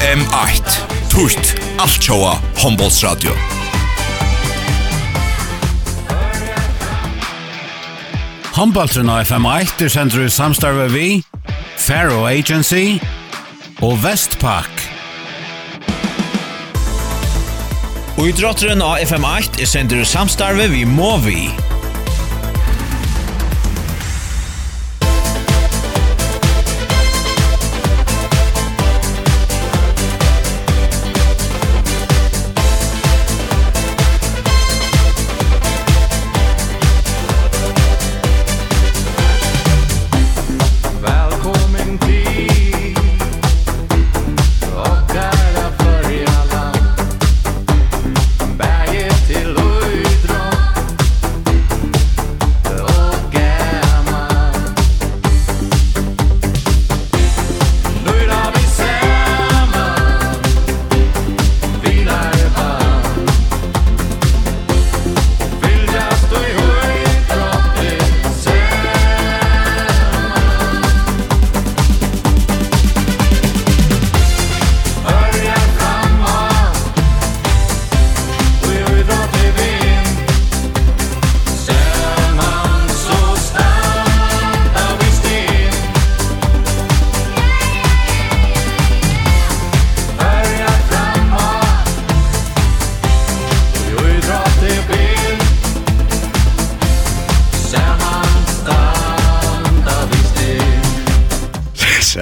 FM8 Tutt Altjóa Hombolsradio Hombolsradio FM8 er sendur i samstarve vi Faro Agency og Vestpak Og idrotteren av FM8 er sendur i samstarve vi Movi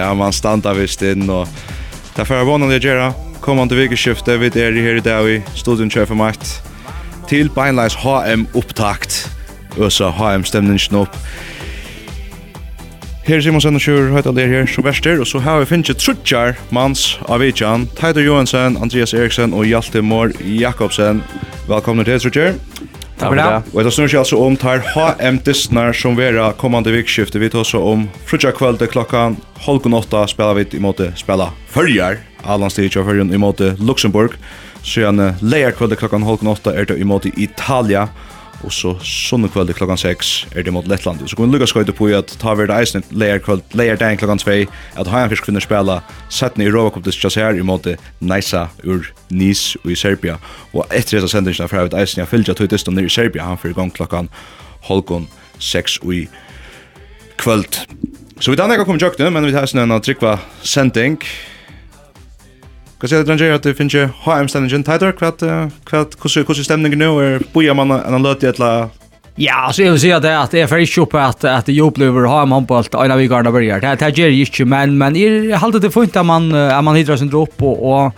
ja, man standa visst inn, og det er for vanlig å gjøre. Kommande vikeskiftet, vi er her i dag i studien for makt til Beinleis HM-opptakt. så HM-stemningen opp. Her Simon Sender Sjur, høyta der her som verster, og så har vi finnet trutjar mans av Vidjan, Teitur Johansen, Andreas Eriksen og Hjalte Mår Jakobsen. Velkommen til trutjar. Takk for det. Og det snur seg altså om tar HM Distner som vera kommande vikskifte. Vi tar så om frutja kvölde klokkan halvgon åtta spela vi i måte spela fyrjar. Allan stig av fyrjan i måte Luxemburg. Så gjerne leir kvölde klokkan halvgon åtta er det i måte Italia. Italia og så sånne kveld klokkan 6 er det mot Lettland. Så kunne lukka skøyde på at ta verd eisen leir kvöld, leir dagen klokkan 2, at Hajan Fisk kvinner spela settene i Rova Cup Dischas her i måte Neisa ur Nis og i Serbia. Og etter dessa sendingsna fra ut eisen, jeg fylgja tog distan nir i Serbia, han fyrir gong klokkan holgon 6 og i kvöld. Så vi tar nekka kom jokne, men vi tar snøna tryggva sending. Kan säga att att det finns ju HM-stemningen tajtar Hva kvart hur hur stämningen nu boja man en löt ett la Ja, så jag vill säga det att det är för inte uppe att att det upplever ha en handboll ena vi garna börjar. Det här ger ju inte men men är hållet det fint att man att man hittar sin dropp och och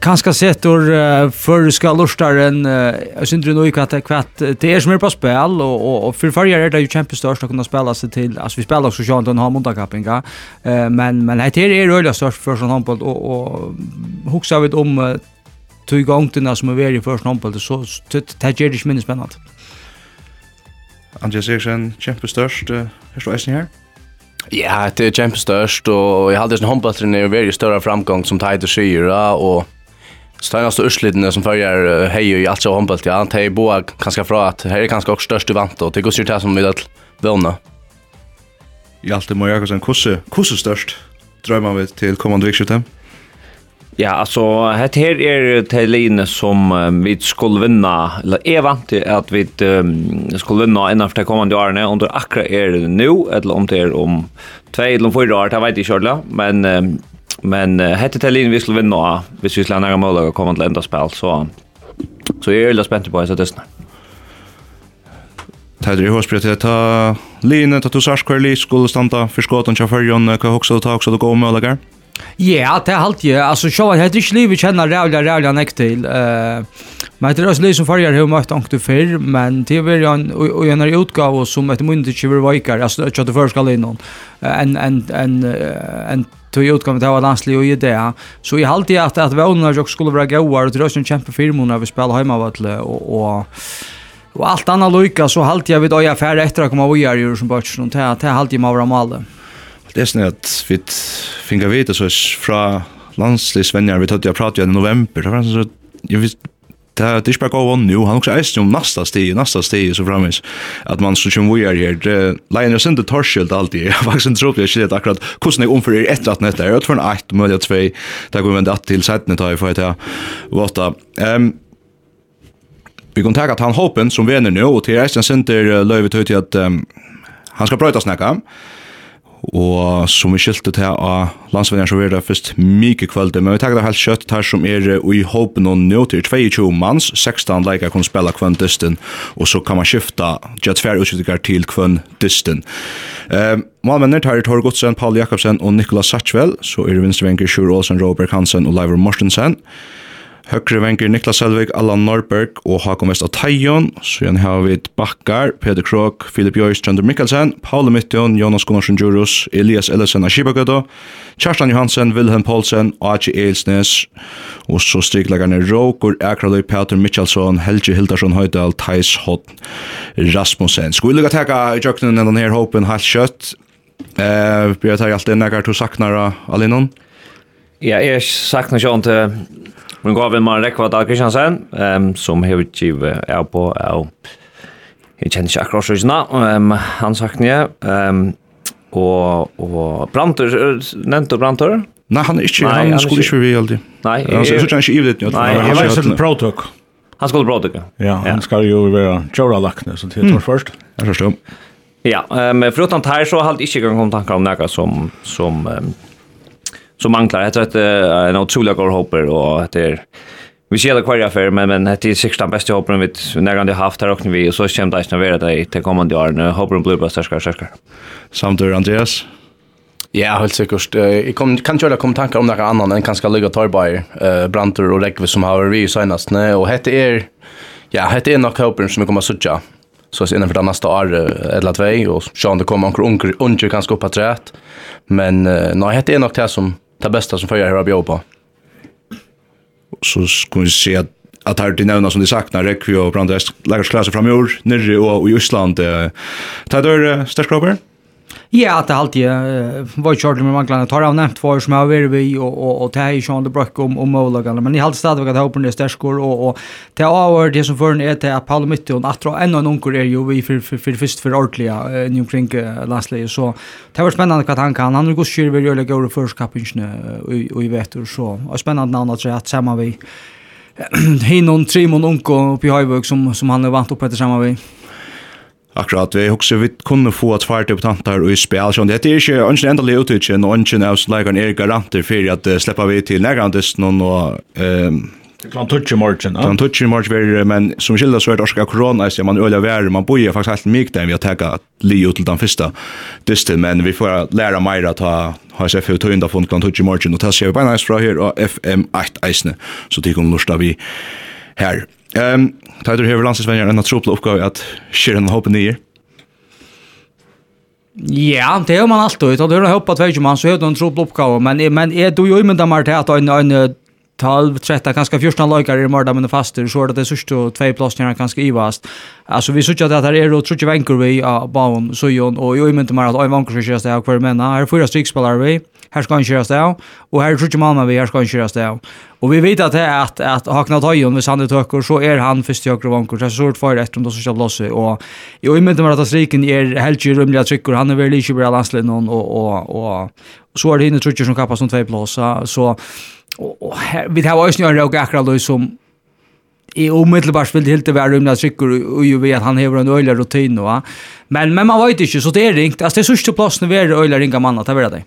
kanske sett or uh, för ska lustaren uh, jag syns inte nog att kvart det är som är på spel och och, och för förra är det ju Champions störst att kunna spela sig till alltså vi spelar också Jean den har montakappinga uh, men men det är ju öliga störst för sån handboll och och huxar vi om uh, tog igång gångterna som är i första handboll så det är ju inte minst spännande Andreas Eriksen, Champions Størst, her står Eisen her. Ja, det er kjempestørst, og jeg hadde sånn håndballtren er veldig større framgång som Teider sier, og Största ursliden som följer hej i alt så handboll ja, han tar boa ganska fra att här är kanske också störst vant och det går ju till som vi att våna. I allt det Maja som størst. kusse störst drömmer vi till kommande veckan. Ja, alltså det här är Teline som um, vi skulle vinna eller är vant till att vi um, skulle vinna en av de kommande åren om det akkurat är nu eller om det är om två eller fyra år, det vet jag inte men um, Men uh, hette til linjen vi skulle vinne nå, hvis vi skulle ha nære mål og komme til enda spill, så, så jeg er veldig spent på hans testene. Tætri i hårsbryt, til ta linjen, ta to sars hver li skulle standa for skåten til fyrjon, hva hoksa du ta, hoksa du gå med og Ja, det er alltid. Alltså så att det är liv vi känner rävla rävla näkt till. Eh men det är också liksom förr hur mycket ankt för men det är ju en och en utgåva som ett mynt inte vill vika. Alltså att det förskall in någon. En en en en till utgången av landslaget och Idé. Så jag allt det att att vånarna också skulle vara goda och drösen kämpa för mun när vi spelar hemma och och och allt annat lycka så halt jag vid öja färre efter att komma och göra ju som bort någon här här halt jag med våra mål. Det är snett vi fingar vita så från landslagsvänner vi tog jag pratade i november. Det var så jag visste det er ikke bare gå nu, han også ägst om nästa steg, nästa steg så framvis at man så kommer vi är här det lägger oss inte torskilt alltid, jeg har faktisk faktiskt inte trodde jag shit akkurat hvordan jeg omför etter at att nätta, jag tror en eit, 8, möjliga tvei, det går vi vende at til sätten tar jeg for att våta. Um, vi kan ta at han hoppen som vener nu og och till resten center lövet til at um, han skal prata snacka og som vi skilte til av landsvenner som er det først mye kvölde, men vi tar det helt kjøtt her som er i håpen og nå til 22 manns, 16 leikar kan spela kvann dysten, og så kan man skifta gjør tver utskiftningar til kvann dysten. Eh, Malmenner tar Tor Godsen, Paul Jakobsen og Nikolas Satchvel, så er det vinstrevenker Sjur Olsen, Robert Hansen og Leivor Mortensen. Høgre venker Niklas Selvig, Allan Norberg og Hakon Vest Ataion. Så igjen har vi Bakkar, Peder Krok, Filip Jøys, Trønder Mikkelsen, Paule Mittjon, Jonas Gunnarsson Djurus, Elias Ellesen av Kibagøtta, Kjerstan Johansen, Wilhelm Poulsen, Aji Eilsnes, og så strikleggerne Råkur, Akraløy, Peter Mitchelsson, Helge Hildarsson Høydal, Thais Hott, Rasmussen. Skulle vi lukka teka i jøkkenen denne her håpen halvt kjøtt? Eh, Bjørn tar alltid nekkar to saknara, Alinon? Ja, jeg saknar ikke Men gav en man rekva Dahl Kristiansen, um, som har utgivet er på, og jeg kjenner ikke akkurat sånn, um, han sagt nye, um, og, og Brantor, nevnte Brantor? Nei, han er ikke, nei, han, han skulle ikke vi veldig. Nei, jeg, jeg, han ikke ivlet, Nei, jeg var ikke til Protok. Han skulle Protok, ja. han skal jo være Jora Lakne, så det er først. Jeg forstår. Ja, men um, förutom det här så har jag inte gått tankar om något som, som um, som manglar. Jag tror att en otrolig god hopper och det är Vi ser det kvar affär men men det är sexta bästa hoppen vi när han det haft här och vi och så kämpar det att vara det till kommande år nu hopper blir bästa skär skär. Samt Andreas. Ja, helt sikkert. Jeg kom, kan ikke komme tanker om noe annet enn kanskje ligge Torbeir, uh, Brantur og Rekve som har vært senest. Og hette er, ja, hette er nok håper som vi kommer suttja. Så jeg innenfor det neste år, uh, eller tvei, og se om det kommer noen unger, unger kanskje opp på træet. Men uh, nei, hette er nok det som det beste som følger her å att på. Så skulle vi se at at her til nevna som de saknar Rekvi och Brandrest lägger klasser framöver nere och i Island. Eh, tar det starkrober? Ja, det har alltid varit kört med manglarna. Tar av nämnt för som har varit vi och och och det är Sean de Brock om om Olagan. Men i halv stad vad hoppar det stärskor och och det har det som förn är till att Paul Mitt och att en och onkel är ju vi för för för först för ordliga nu kring Lasley så det var spännande vad han kan. Han går skjuter väl det går för skapingen och i vetter så. Och spännande namn att säga att samma vi Hinon Trimon Onko uppe i Höjvög som som han är vant upp efter samma vi. Akkurat, vi husker vi kunne få upp tantar debutanter i spil, så det er ikke ønsken endelig utvidgen, og ønsken av slageren er garanter for at uh, slipper vi til nærgrandisten og um, Klant touch i morgen, ja. Klant touch i ver, men som skilda så är det orska korona, så man öliga vær, man bojer faktisk helt mycket där, vi har tagit Leo till til den första dysten, men vi får læra meira ta HSF og tøynda fund kan touch i morgen, og ta ser vi nice från her og FM8 eisne, så det kommer lusta vi her. Ehm, tar du hevur landsvänner en trupla uppgåva att skera ein hopa ner. Ja, det har man alltid. Det har hoppat två man så har en trupla uppgåva, men men är du ju men där mer att en en 12, 13, kanskje 14 lojkar i morda men faster så er det det sista två plåsningar kanske i vast. Altså, vi sørste at det här är då tror jag vi av bauen så og jo ju inte mer att en vanker kjøres det av hver men Her er fyra strikspillere vi. her skal han kjøres det av, og her er trutje Malmö vi her skal han kjøres det. av. Og vi vet at det er at, at Hakna Tøyen, hvis han er tøkker, så er han først först høyre vanker så er det sort för efter de så ska blåsa och ju mynte meg at striken er helt ju rymliga trykker, han er veldig ikke bra landslagen og, og, og så er det hinne trutje som kappas som två plåsa så og, og her, vi har også en og akkurat løy som i umiddelbart vil helt være rymna sikker og jo ved at han hever en øyla rutin va? men, men man vet ikke, så det er ringt altså det er sørste plassen vi er øyla ringa manna det er det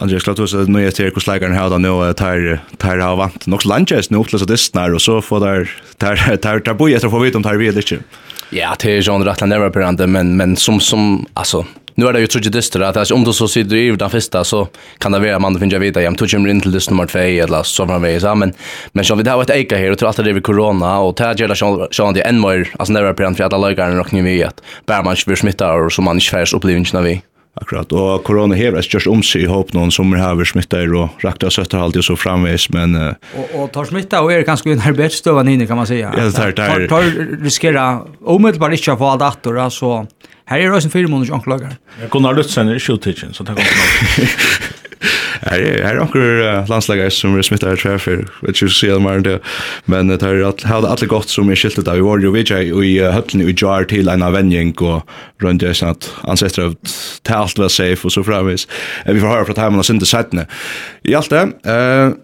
Andreas Klatus nu är det hvordan leikeren her nu nå tar tar har vant Nog landjes nu til så distnar og så får där, tar tar tar boje efter å få vite om tar vi eller inte. Ja, det är jo en rettla never men men som som alltså, Nu är det ju trodje dyster att om du så sitter i den första så kan det vara man finner vita jag tog kommer in till dyst nummer 2 eller så från väg så men men så vi har ett eka här och tror att det är corona och det där så så det än mer alltså när det är för alla lagar och nu vet bara man blir smittad och så man inte färs upplevelsen av vi. Akkurat, og korona hever er størst omsi i håp noen som har hever smittar og rakta søttar alltid så framveis, men... Uh, og, og tar smitta og er ganske en arbeidsstøvan inne, kan man säga. Ja, det tar... Tar, tar riskera, omiddelbart ikke å få alt atter, så Her er også en fire måneder anklager. Gunnar Lutzen er shoot-teaching, så takk om det. Her er anker landslager som er smittet her treffer, vet ikke si det mer enn det, men det er alt, alle godt som er skiltet av Vi var jo vi er i høttene i jar til en av vending, og rundt det sånn at ansetter av til alt var safe, og så fremvis. Vi får høre fra timen og sinde settene. I alt det, eh,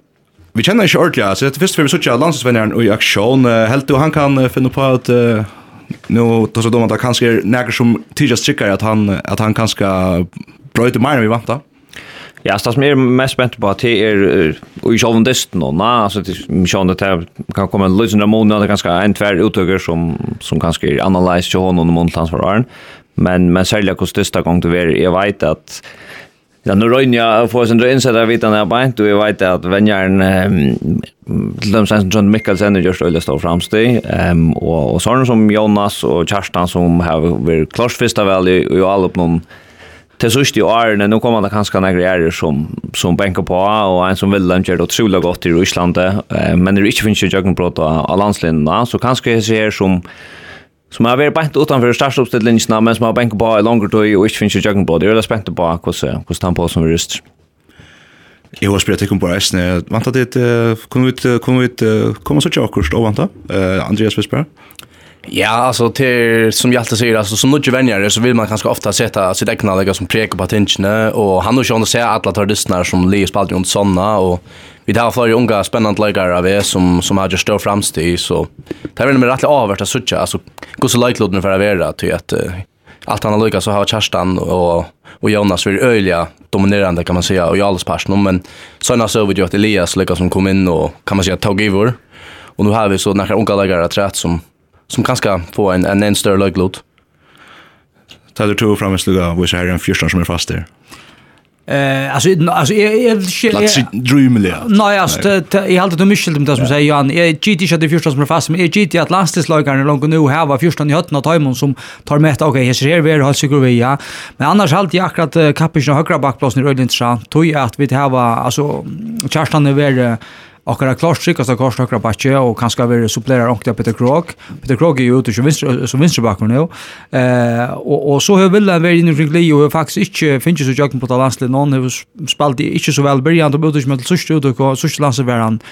vi kjenner ikke ordentlig, så det er først for vi sitter landslagsvenneren i aksjon, helt du han kan finne på at nu då så då man kanske är näker som tidigast tycker att han att han kanske bröt mer än vi väntar. Ja, så som är mest spänt på att det är och i själva dysten och nej, alltså det mig sjön det kan komma en lösning av månaden ganska en tvär utöger som som kanske är analyser till honom och månadsföraren. Men men sälja dysta gång det är jag vet att Ja, nu rönja får sin rönsa där vitan där bara inte vi vet att vänjaren till dem sen John Mickelsen och just öliga står framsteg ehm och och sån som Jonas och Kerstan som har varit klart första väl i all upp någon till sist i åren nu kommer det kanske några grejer som som bänkar på och en som vill luncha det otroligt gott i Ryssland men det är inte finns ju jag kan prata av landslinjerna så kanske är ser som som har vært bænt utanfor startstoppstillinjene, men som har bænt på i langer tøy og ikke finnes jo jøkken på. Det er veldig spent på hvordan han på som vi ryster. Jeg har spørt ikke om på reisene. Vant at det kunne vi kunne vi komme så tjokkurst og vant Andreas vil spørre. Ja, alltså till som Hjalte säger alltså som mycket vänjare så vill man kanske ofta sätta sitt egna lägga som präker på tinchne och han har och Sean säger alla tar lyssnar som Leo Spaldion såna och vi har flera unga spännande läggare av er som, som har just större framsteg så det är väl rätt avvärt att söka alltså gå så läggloden för att vara till att uh, allt han har lyckats så har Kerstan och, och Jonas varit öliga dominerande kan man säga och i allsparsen men såna så vet ju att Elias lyckas som kom in och kan man säga tog över och nu har vi så några unga läggare trätt som som kanske får en en, en större lägglod. Tar du tog fram en sluga, vi ser en fyrstan som är fast där. Eh alltså alltså jag jag vill drömliga. Nej alltså jag hade det mycket det som säger Johan jag GT shot det första som är fast men GT att landslagaren långt nu här var första i hötten att Timon som tar med okej här ser vi har sig vi ja. Men annars halt jag akkurat kapischen högra backplatsen i Rödlindsjö tog jag att vi det här var alltså Kerstan är väl Akkurat klart sikkast av kors høyre bakke, og kanskje vi supplerer ångte Peter Krog. Peter Krog er jo ute som vinstrebakker nå. Eh, og, og så har Villa vært inne omkring Leo, og faktisk ikke finnes så jøkken på det landslige. Noen har spalt ikke så vel byrjan, og ute som er til sørste ute, og sørste landslige var han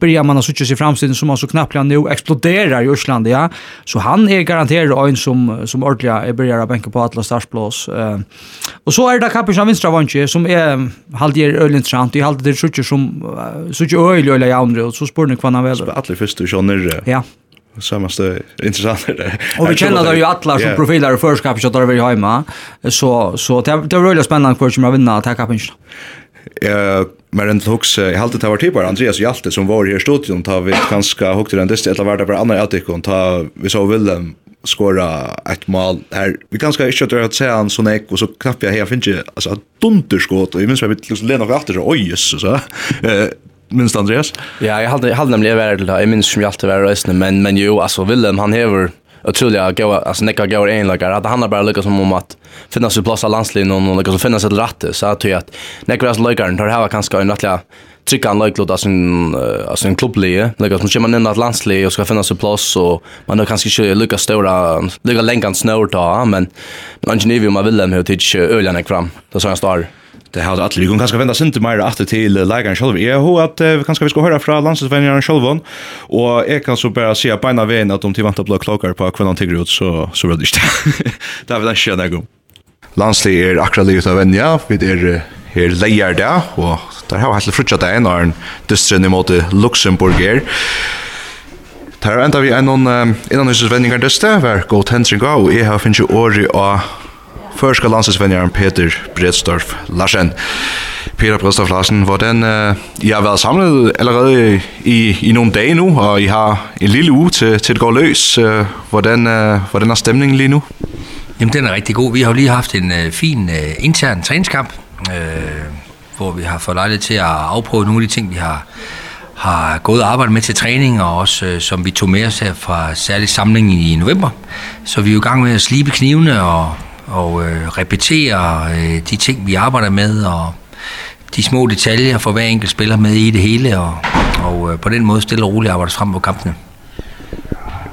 börjar man att sig framsidan som man så knappt nu exploderar i Island ja. Så han är garanterad en som som ordliga är börjar bänka på alla startplats eh. Och så är det kapis av vänstra vanje som är halvjer ölen Det är halvjer det sjutje som sjutje öl eller andra och så spår ni kvar han väl alla första sjöner ja. Sammaste intressant det. Och vi känner det ju alla som profiler och förskapare så där vi hemma. Så så det det var roligt spännande kvar som jag vinner att ta kapinchen. Eh, men en hooks jag hade det var typ Andreas Hjalte som var här i studion tar vi ganska högt den dist eller var det bara andra att ta vi så Willem skora ett mål här vi ganska inte att säga han sån ek och så knappt jag här finns ju alltså dunderskott och jag minns jag vet liksom Lena efter så oj så så eh minst Andreas? Ja jag hade hade nämligen varit där jag minns som Hjalte var rösten men men jo alltså Willem han häver otroliga goa, alltså nekka goa enlökar. Att han har bara lyckats om att finna sig plats av landslinjen och lyckas finna sig till rattet. Så jag tror att nekka deras lökaren tar här kanske en rättliga trycka en löjklot av sin, av sin klubblige. Lyckas man kommer in att landslige och ska finna sig plats och man har kanske inte lyckas stora, lyckas länkan snår ta. Men, men inte ni om man vill dem hur tidigt öljande fram. Det så jag snarare det har alltid vi kan kanskje vende sinte mer att till leikeren själv. Jag har att vi kanske vi ska höra från landslagsvenneren selv, och jag kan så bara si på beina veien at om de till vänta på klokere på hvordan han tigger ut, så, så vil det ikke. det er vel ikke en egen. Landslig er akkurat livet av venja, vi er her leier der, og der har vi helt fruttet deg når en dystren imot Luxemburg er. Der enda vi er innan um, vendingar vendinger dyste, hver god tendringa, og jeg har finnst jo åri av Førska landsinsvenjaren Peter Bredstorff Larsen. Peter Bredstorff Larsen, hvordan uh, I har været samlet allerede i, i nogle dage nu, og I har en lille uge til, til det går løs. Uh, hvordan, uh, hvordan er stemningen lige nu? Jamen, den er rigtig god. Vi har jo lige haft en uh, fin uh, intern træningskamp, uh, hvor vi har fået lejlighed til at afprøve nogle af de ting, vi har har gået og arbejdet med til træning, og også øh, som vi tog med os her fra særlig samling i november. Så vi er jo i gang med at slibe knivene og og øh, repetere øh, de ting, vi arbejder med, og de små detaljer for hver enkelt spiller med i det hele, og, og øh, på den måde stille og roligt arbejder frem på kampene.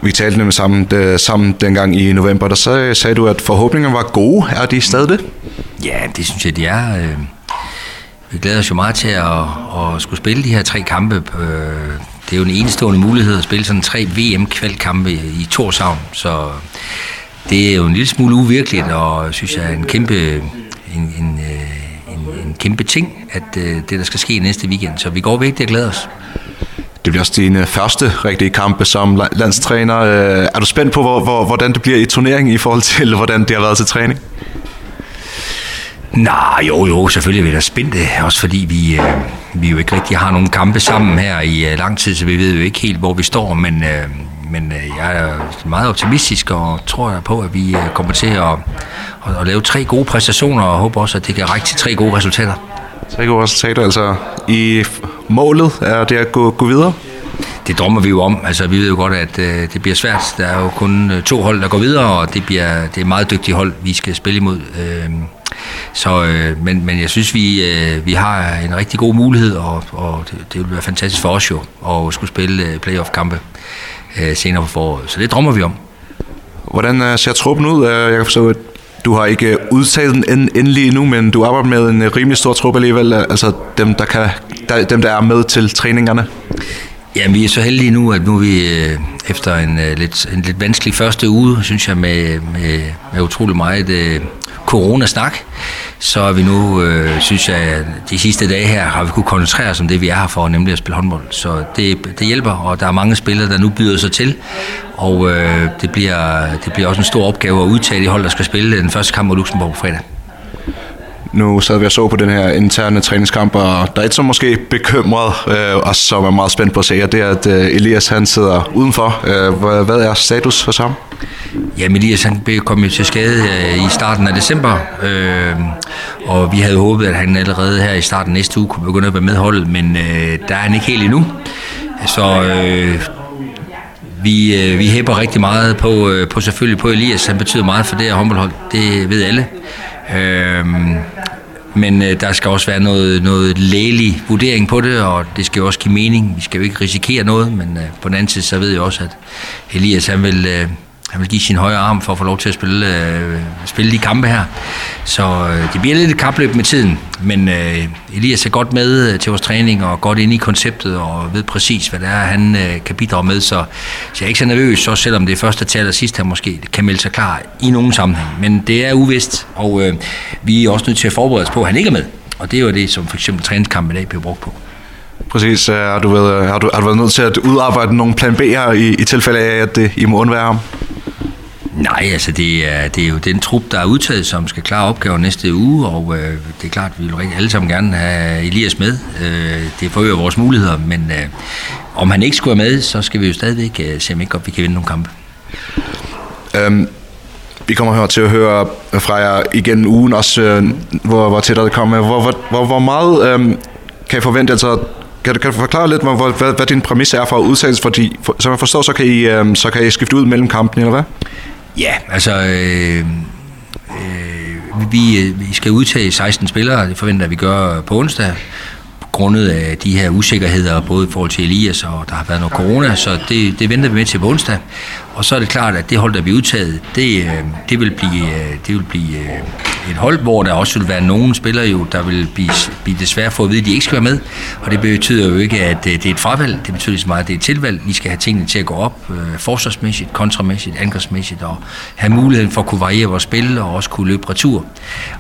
Vi talte nemlig sammen, øh, sammen dengang i november, der sagde, sagde du, at forhåbningerne var gode. Er de stadig det? Ja, det synes jeg, de er. Øh, vi glæder os jo meget til at, at skulle spille de her tre kampe. Øh, det er jo en enestående mulighed at spille sådan tre VM-kvalkampe i Torshavn, så Det er jo en lille smule uvirkeligt, og synes jeg er en kæmpe, en, en, en, en kæmpe ting, at det, der skal ske næste weekend. Så vi går væk, det glæder os. Det bliver også dine første rigtige kampe som landstræner. Er du spændt på, hvor, hvor, hvordan det bliver i turneringen i forhold til, hvordan det har været til træning? Nej, jo, jo, selvfølgelig er vi da spændte, også fordi vi, øh, vi jo ikke rigtig har nogen kampe sammen her i øh, lang tid, så vi ved jo ikke helt, hvor vi står, men øh, men jeg er meget optimistisk og tror jeg på, at vi kommer til at, at, at lave tre gode præstationer og håber også, at det kan række til tre gode resultater. Tre gode resultater, altså i målet er det at gå, gå videre? Det drømmer vi jo om. Altså, vi ved jo godt, at øh, det bliver svært. Der er jo kun to hold, der går videre, og det, bliver, det er meget dygtige hold, vi skal spille imod. Øh, så, øh, men, men jeg synes, vi, øh, vi har en rigtig god mulighed, og, og det, det vil være fantastisk for os jo, at skulle spille øh, playoff-kampe øh, senere på foråret. Så det drømmer vi om. Hvordan ser truppen ud? Jeg kan forstå, at du har ikke udtaget den end, endelig endnu, men du arbejder med en rimelig stor truppe alligevel, altså dem, der, kan, der, dem, der er med til træningerne. Ja, vi er så heldige nu, at nu er vi efter en, lidt, en lidt vanskelig første uge, synes jeg, med, med, med utrolig meget coronasnak, så er vi nu, øh, synes jeg, at de sidste dage her har vi kunnet koncentrere os om det, vi er her for, nemlig at spille håndbold. Så det, det hjælper, og der er mange spillere, der nu byder sig til, og øh, det, bliver, det bliver også en stor opgave at udtage de hold, der skal spille den første kamp mod Luxembourg på fredag. Nu sad vi og så på den her interne træningskamp, og der er et som måske bekymret, øh, og som er meget spændt på at se, og det er, at øh, Elias han sidder udenfor. Øh, hvad er status for ham? Ja, Elias han kom jo til skade øh, i starten af december, øh, og vi havde håbet, at han allerede her i starten næste uge kunne begynde at være med holdet, men øh, der er han ikke helt endnu. Så øh, vi, øh, vi hæpper rigtig meget på, øh, på selvfølgelig på Elias, han betyder meget for det her håndboldhold, det ved alle. Øh, men øh, der skal også være noget, noget lægelig vurdering på det, og det skal jo også give mening. Vi skal jo ikke risikere noget, men øh, på den anden side, så ved jeg også, at Elias han vil... Øh, han vil give sin højre arm for at få lov til at spille, øh, spille de kampe her. Så øh, det bliver lidt et kapløb med tiden, men øh, Elias er godt med til vores træning og godt inde i konceptet og ved præcis, hvad det er, han øh, kan bidrage med. Så, så jeg er ikke så nervøs, så selvom det er første til og sidst, han måske kan melde sig klar i nogen sammenhæng. Men det er uvist, og øh, vi er også nødt til at forberede os på, at han ikke er med. Og det er jo det, som for eksempel træningskampen i dag bliver brugt på. Præcis. Har du været, har du, har du været nødt til at udarbejde nogle plan B'er i, i tilfælde af, at det, I må undvære ham? Nej, altså det er, det er jo den trup, der er udtaget, som skal klare opgaven næste uge, og øh, det er klart, vi vil rigtig alle sammen gerne have Elias med. Øh, det forøger vores muligheder, men øh, om han ikke skulle være med, så skal vi jo stadigvæk øh, se, om ikke godt, vi kan vinde nogle kampe. Øhm, vi kommer her til at høre fra jer igen ugen også, øh, hvor, hvor tættere det kommer. Hvor, hvor, hvor, hvor meget øh, kan I forvente, altså kan du kan du forklare lidt hvad hvad, hvad din præmis er for udsendelsen fordi for, som jeg forstår så kan I øhm, så kan I skifte ud mellem kampene eller hvad? Ja, altså... Øh, øh, vi, vi skal udtage 16 spillere, det forventer vi gør på onsdag grundet af de her usikkerheder, både i forhold til Elias og der har været noget corona, så det, det venter vi med til på onsdag. Og så er det klart, at det hold, der vi udtaget, det, det vil blive, det vil blive et hold, hvor der også vil være nogen spillere, jo, der vil blive, blive desværre få at vide, at de ikke skal være med. Og det betyder jo ikke, at det er et fravalg. Det betyder så meget, at det er et tilvalg. I skal have tingene til at gå op øh, forsvarsmæssigt, kontramæssigt, angrebsmæssigt, og have muligheden for at kunne variere vores spil og også kunne løbe retur.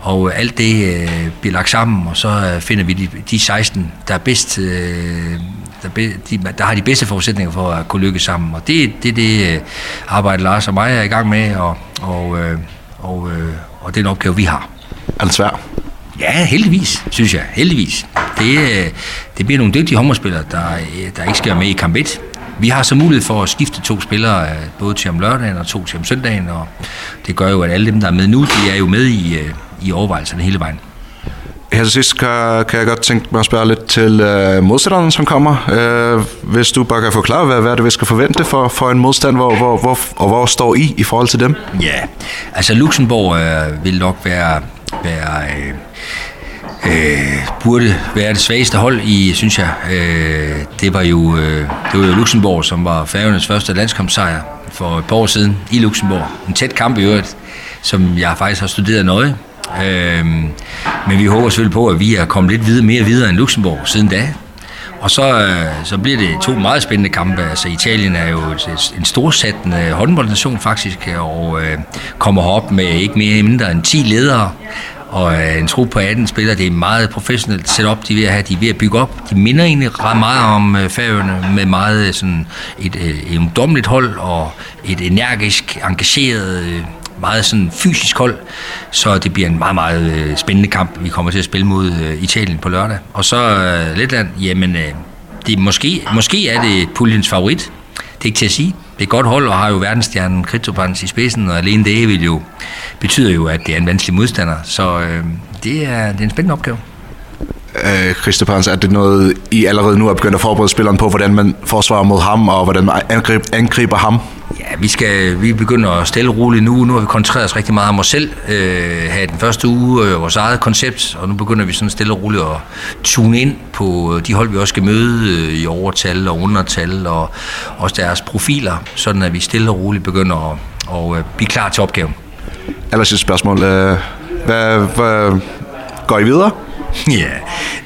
Og øh, alt det øh, bliver lagt sammen, og så øh, finder vi de, de 16, der er bedst... Øh, der, be, de, der har de bedste forudsætninger for at kunne lykkes sammen. Og det er det, det arbejde Lars og mig er i gang med, og, og, og, og, og det opgave, vi har. Er det svær? Ja, heldigvis, synes jeg. Heldigvis. Det, det bliver nogle dygtige håndboldspillere, der, der ikke skal med i kamp 1. Vi har så mulighed for at skifte to spillere, både til om lørdagen og to til om søndagen, og det gør jo, at alle dem, der er med nu, de er jo med i, i overvejelserne hele vejen. Her sidst kan, kan jeg godt tænke mig at spørge lidt til øh, modstanderen, som kommer. Øh, hvis du bare kan forklare, hvad, hvad er det, vi skal forvente for, for en modstand, hvor, hvor, hvor, og hvor står I i forhold til dem? Ja, altså Luxembourg øh, vil nok være... være øh, øh, burde være det svageste hold i, synes jeg. Øh, det var jo øh, det var jo Luxembourg, som var Færøernes første landskampsejr for et par år siden i Luxembourg. En tæt kamp i øvrigt, som jeg faktisk har studeret nøje Øhm, men vi håber selvfølgelig på, at vi er kommet lidt videre, mere videre end Luxembourg siden da. Og så, så bliver det to meget spændende kampe. Altså, Italien er jo et, en storsattende håndboldnation faktisk, og øh, kommer op med ikke mere mindre end 10 ledere og øh, en trup på 18 spillere. Det er meget professionelt setup, de er ved at have. De er ved at bygge op. De minder egentlig ret meget om øh, færøerne med meget sådan et øh, ungdomligt hold og et energisk, engageret øh, meget sådan fysisk hold, så det bliver en meget, meget spændende kamp. Vi kommer til at spille mod Italien på lørdag. Og så Letland, jamen, det er måske, måske er det puljens favorit. Det er ikke til at sige. Det er et godt hold, og har jo verdensstjernen Kritopans i spidsen, og alene det vil jo, betyder jo, at det er en vanskelig modstander. Så øh, det, er, det er en spændende opgave øh, Christopans, er det noget, I allerede nu er begyndt at forberede spilleren på, hvordan man forsvarer mod ham, og hvordan man angriber, angriber ham? Ja, vi, skal, vi begynder at stille roligt nu. Nu har vi koncentreret os rigtig meget om os selv. Øh, have den første uge øh, vores eget koncept, og nu begynder vi sådan stille og roligt at tune ind på de hold, vi også skal møde øh, i overtal og undertal, og også deres profiler, sådan at vi stille og roligt begynder at og, øh, blive klar til opgaven. Allersidste spørgsmål. Øh, hvad, hvad, går I videre? Ja,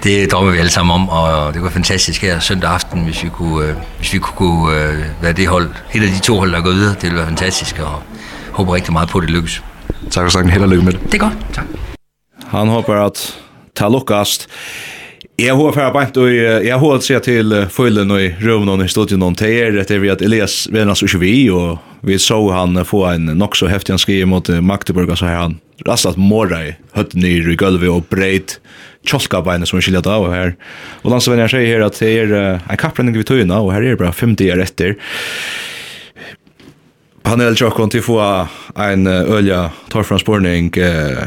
det drømmer vi alle sammen om, og det var fantastisk her søndag aften, hvis vi kunne, øh, hvis vi kunne øh, være det hold, et af de to hold, der er gået videre. Det ville være fantastisk, og håber rigtig meget på, at det lykkes. Tak for snakken. Held og lykke med det. Det er godt. Tak. Han håber, at det lukkast. Jeg har færa bænt, og jeg har sett til følgen og i røvnen i studien om det teir, etter vi at Elias Venas ikke vi, og vi så han få en nok så heftig han skriver mot Magdeburg, og så har han rastat morra i høtten i gulvet og breit kjolkabeina som vi skiljer det av her. Og landsvenner sier her at det er uh, en kapprenning vi tøyna, og her er det bare fem dier etter. Panel tjokken til få en uh, ølja torfransporning. Uh,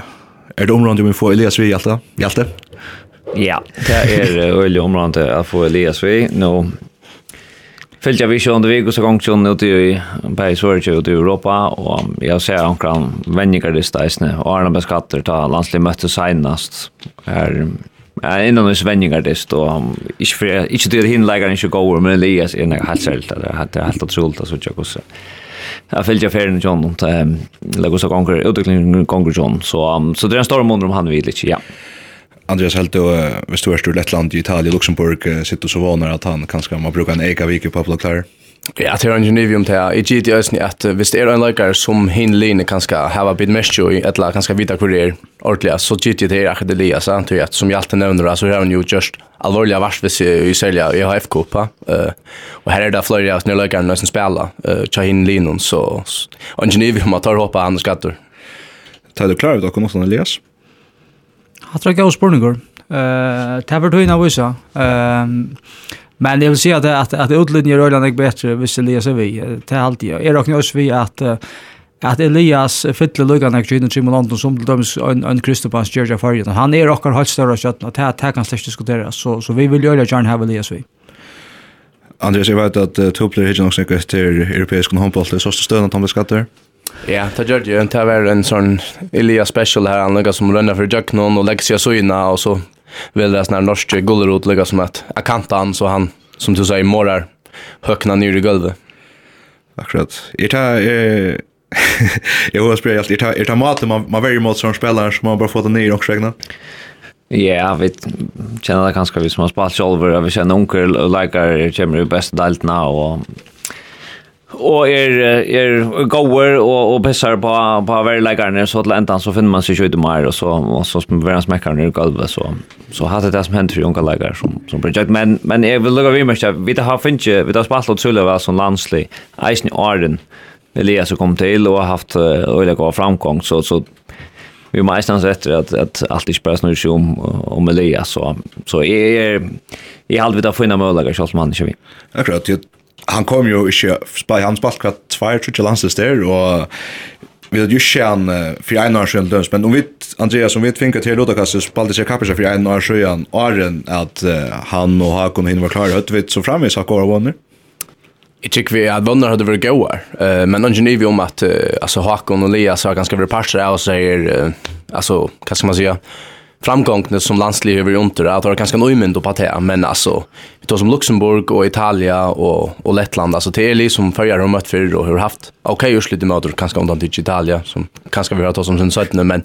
er det området vi får Elias vi, Hjalte? Hjalte? Ja, det er ølja området å få Elias vi. Nå, no Fylgja vi sjående vik og så gong sjående ute i Berg Sverige ute i Europa og jeg ser omkran vennigar i steisne og Arne Beskatter ta landslig møtte seinast her Ja, innan oss vendingar dist, og ikkje fyrir, ikkje dyr hinleikaren ikkje gåur, men Elias er nek helt særlig, det er helt otroligt, så tjekk oss. Jeg fylgja ferien i John, og det er gosa gonger, utviklingen gonger John, så så det er en stor måneder om han vil ikkje, ja. Andreas helt då hvis du är stor Lettland, Italien, Luxemburg sitter så vanar att han kanske man brukar en eka vik på Klar. Ja, det er en genivium til. I gitt i ösning att hvis det är en läkare som hin linje kanske har bit mest i eller kanske vita kurier ordentligt, så gitt i det här det lia, så antar jag som jag alltid nämner, så har han jo just allvarliga varsvis i sälja i HFK. Uh, Og her er det flere av snöläkare som spelar, uh, tja hin linjen, så en genivium att ta hoppa han skatter. Tar du klar ut och kommer Elias? Jag tror jag jeg har spørninger. Uh, det var tøyene av Ehm men jeg vil si at, at, at utlinjer i Røyland er bedre hvis Elias er vi. Det er alltid. Jeg råkner også vi at uh, at Elias fyller lukkene jeg kjønner til London som til dømes en, en Kristupans Georgia Fargen. Han er okkar høyt større kjøttene, og det, det kan slett diskuteres. Så, så vi vil gjøre gjerne her Elias vi. Andreas, jeg vet at uh, Topler hittar nok sikkert til europeisk håndboll, så støvende at han blir skattet. Ja, det gjør det jo. Det var en sånn Ilya special her, han lukket som rønner for Jøknon og legger seg av søgene, og så vil det sånn norske gullerot lukket som at jeg kanta han, så han, som du sier, måler høkna nyr i gulvet. Akkurat. Er det er, Jag har spelat allt. jeg det jeg mat, man, man väljer mot som spelare som man bara får det ner också ikke? Ja, vi känner det ganska vi som har spalt själva. vi känner kjenner och leker, kommer i beste deltene, och och är är goer och och pissar på på värlekarna så att ändan så finner man sig ut mer och så och så värnas mäkaren i golvet så så hade det som hänt för unga läkare som som projekt men men jag vill lugga vi måste vi har finns vi har spalt och Sulle var som landslig Eisen Arden Elias kom till och haft öliga gå framgång så så vi må nästan rätt att att allt är spärrat nu om om Elias så så är jag har vi att finna möjligheter så som han kör vi. Akkurat, han kom jo ikke, han spalt hva tvær, tror landslis der, og vi hadde jo ikke han for en år siden løs, men om vi, Andreas, om vi finket til Rodakast, så spalte seg kapper seg for en år siden åren at han og Hakon hinn var klare, høyt vi så framvis Hakon og Våner? Jag tycker vi att vunnar hade varit goar. Uh, men någon geniv om att uh, alltså Hakon och Elias har ganska varit parter av sig. Uh, alltså, vad ska man säga? framgångna som landslig över under att det ganska nöjmynd och patea men alltså vi tar som Luxemburg och Italia och och Lettland alltså det är liksom förra har mött förr och har haft okej okay, lite möter kanske undan till Italia som kanske vi har tagit som sen sötne men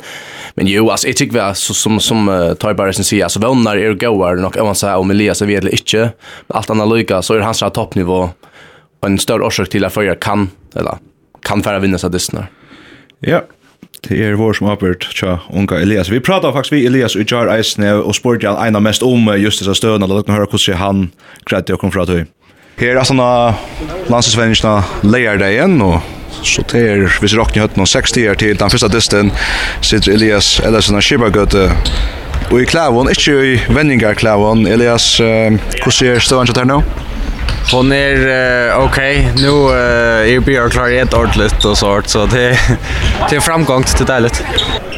men jo alltså jag tycker så som som uh, tar bara sen säga alltså vänner är goar nog om man säger om Elias så vet det inte allt annat lika så är hans toppnivå och en större orsak till att förra kan eller kan färra vinna så dessnar. Ja, Det er vår som oppgjort tja unga Elias. Vi pratar faktisk vi Elias i Jar Eisne og spurte han ena mest om just disse støvna. La dere høre hvordan han gredde å komme fra til. Her er sånne landsesvenskene leier deg igjen, og så til hvis vi råkner høtten om 60 år til den første disten sitter Elias Ellesen av skibagøte. og i klævån, ikke i vendingarklævån. Elias, hvordan er støvna til her nå? hon är uh, okej. Okay. Nu uh, är Björk klar i ett ordligt och sånt så det till framgång till dejligt.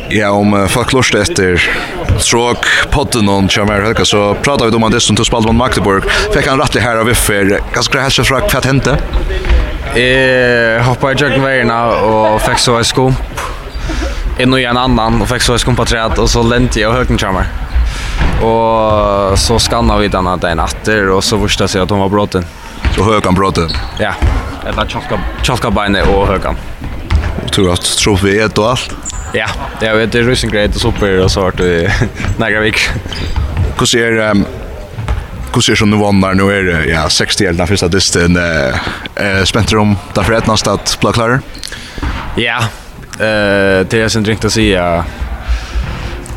Ja, om uh, folk lust efter stråk podden on Chamar Helga så pratar vi om det som tog spalt mot Magdeburg. Fick han rättligt här av Wiffer. Ganska bra hälsa från vad hände? Eh, hoppade jag joggen vägen och fick så en skump. En och en annan och fick så en skump på träd och så lente jag högen Chamar. Och så skannade vi den här dagen och så förstod jag att hon var brotten. Så högan brotte. Ja. Eller tjocka, tjocka beinet och högan. Tror att trofé ett och allt. Ja, det är det racing och super och så vart det några veckor. Hur ser um, hur ser som nu vannar nu är det ja 60 elna första disten eh spänt om därför ett nästa att bli klar. Ja. Eh det är sen drinkt att säga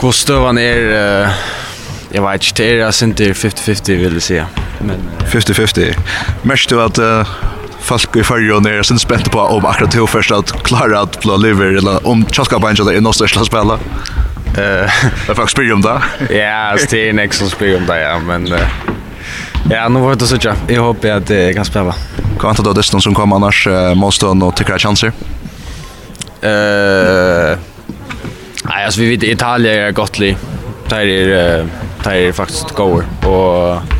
Gustav han är eh jag vet inte det är sen 50-50 vill jag säga men 50-50. Mest du at uh, folk i fyrjon är sin spänt på om akkurat to först att klara att blå liver eller om Chaska ikke er noe største å spille? Uh, det er faktisk spyr om det. ja, det er nek som spyr om det, ja, men... Uh, ja, nu var det så sitte. Jag hoppas att jeg kan spela. Hva antar du av som kommer annars, uh, Måste og tykker jeg chanser? Uh, nei, altså vi vet Italia er gott liv. Det är, uh, det er faktisk goer, og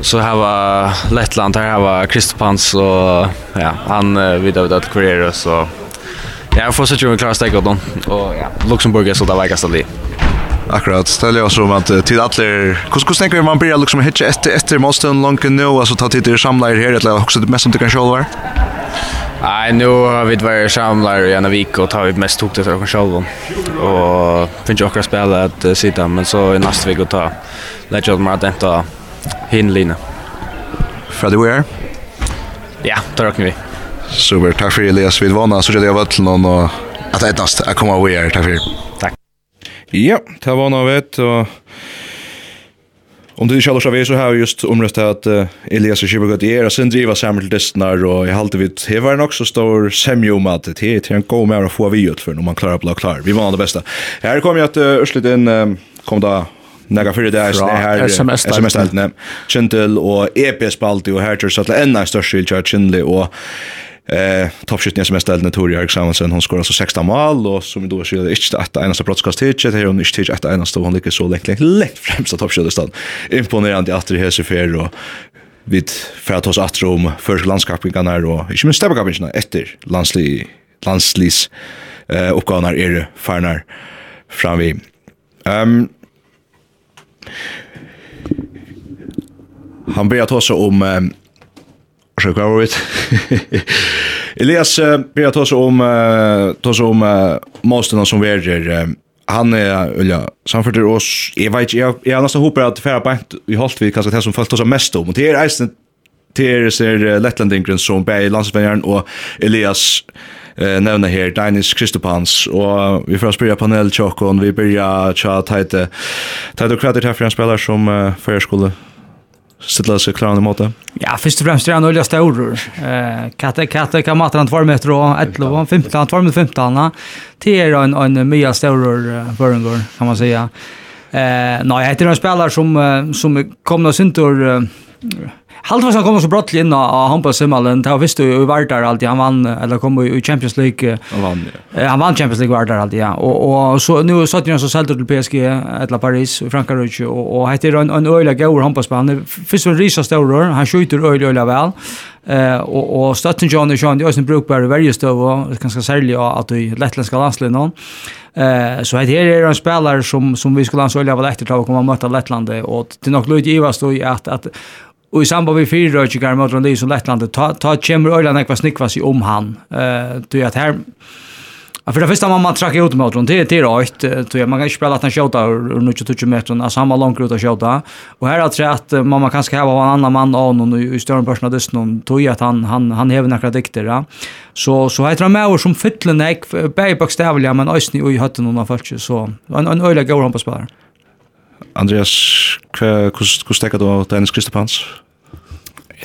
så här var Lettland här var Kristopans och ja han vid av det kurera så ja jag får så ju en klar steg åt dem och ja Luxemburg är så där vikast det Akkurat, ställer jag så om att till alla hur hur tänker man börja liksom hitcha efter efter måsten långt nu alltså ta till det samlar här eller också det mest som du kan själva. Nej, nu har vi varit samlar i en vecka och tar vi mest tog det för oss själva. Och finns ju också spela att sitta men så i nästa vecka ta lägga åt mig att hin Lina. Fra Weir. Ja, det råkner vi. Super, tack för Elias Vidvana, så jag det av Vøtlen og at det nästa jag kommer Weir tack för. Tack. Ja, det var noe vet, och Om du ikke allers så har vi just omrøst at uh, Elias og Kibbergøtt er, og sin driver sammen til distnar, og jeg halte vidt det var nok, så stor semje om at det er en god mer å få vi ut for når man klarer å bli klar. Vi var det beste. Her kom jeg at uh, Ørslit inn, um, kom da Nega fyrir det er her SMS-deltene Kjentil og EP-spalti og her til Søtla enn er størst skil kjær Kjendli og eh toppskytten som är ställd när Tori Eriksson hon skorar så 16 mål och som då skiljer det inte att ena så brottskast det här hon inte att ena så hon lyckas så lätt lätt lätt främst toppskytten stad imponerande att det här så för och vid för att oss att om första landskapingarna och inte minst stäbakapingarna efter landsli landslis eh uppgåvnar är farnar fram vi ehm um, Han ber att oss om eh, så går det. Elias eh, ber att oss om eh, oss om eh, måsten som väger eh, han är eller samförter oss jag vet jag jag nästan hoppas att färra bänt vi hållt vi kanske det som följt oss mest om och det är isen till är ser Lettlandingren som bär i landsvänjaren och Elias eh, eh nämna här Dennis Kristopans och vi får spela panel chockon vi börjar chat tajte tajte krater här för en spelare som uh, för skulle stilla sig klara i måte. Ja, först och främst är han olja stor. Eh, katte katte kan mata han 2 meter och 11 15 2 meter 15. Det är en en mye stor Börngård kan man säga. Eh, nej, det är en spelare som som kommer sin tur uh, Halt var så kom så brott in av Hampa Simmalen. Det har visst ju var där alltid han vann eller kom i Champions League. Han vann. Ja. Han vann Champions League var där alltid ja. Och och så nu satt ju så sålt till PSG eller Paris i Frankrike och och hette en en öliga går Hampa spelare. Först en risa stor han skjuter öliga öliga väl. Eh och och stötten John John det är en brukbar varje stöv ganska särskilt att det lettländska landslaget någon. Eh så här är det en spelare som som vi skulle ansöka väl efter att komma möta Lettland och det nog lite ivast då i att att Och i samband med fyra rødkjøkker mot Rondi som Lettland, ta, ta kommer Øyland ekva snickvas i om han. Uh, du här Ja, för det första man man trackar ut mot det det är rätt tror man kan inte spela att han skjuta ur 20 meter alltså han var långt ut att skjuta och här har att man man kanske ha en annan man av någon i större person av dess någon tror att han han han häver några dikter ja. så så heter han med som fyllen ek bäj bokstavligen men ösni och i hötten någon folk så en en öle går han på spelare Andreas, hvordan stekker du av Dennis Kristapans?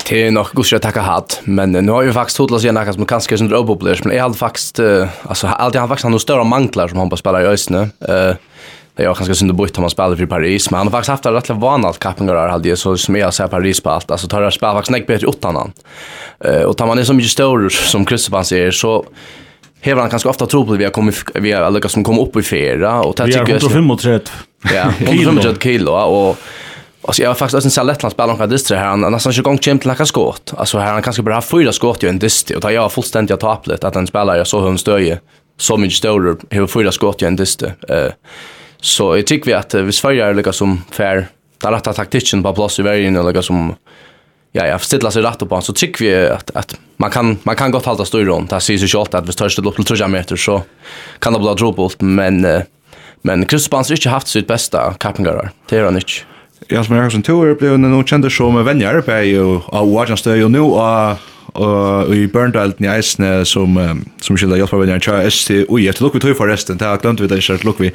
Det är nog gott att tacka hatt, men nu har ju faktiskt hotlat sig något som kanske som roboblers, men jag hade faktiskt alltså alltid han faktiskt han har större manglar som han bara spelar i ösnen. Eh det är ganska synd att byta han spelar för Paris, men han har faktiskt haft rätt vana att kappingar där hade så som jag säger Paris på allt. Alltså tar jag spelar faktiskt näck bättre åt han. Eh och tar man är så mycket större som Kristoffer säger så Hever han ganska ofta tro på det vi har kommit, vi har lyckats som kommer upp i fyra. Vi har 135. Ja, 150 kilo och Alltså jag har faktiskt en sån lättland spelar om distre här. Han nästan inte gång kämt lika skott. Alltså här han kanske bara har fyra skott i en distre och tar jag fullständigt taplet att en spelare så hon stöje så mycket större hur fyra skott i en distre. Eh så jag tycker vi att vi svärjar lika som fair där rätta taktiken på plats i världen eller som ja jag ställer sig rätt på så tycker vi att att man kan man kan gott hålla styr runt. Det ser ju så att vi störst upp till 3 meter så kan det bli dropbolt men Men Kristus Bans har ikke haft sitt bästa kappingar. Det är han inte. Ja, som Jakobsen har som tur blev nu kände som vänner på ju av Watchenstö ju nu och och i Burndale i Eisne som som skulle hjälpa vänner tjä ST och jag tror vi tror förresten det har glömt vi det så look vi.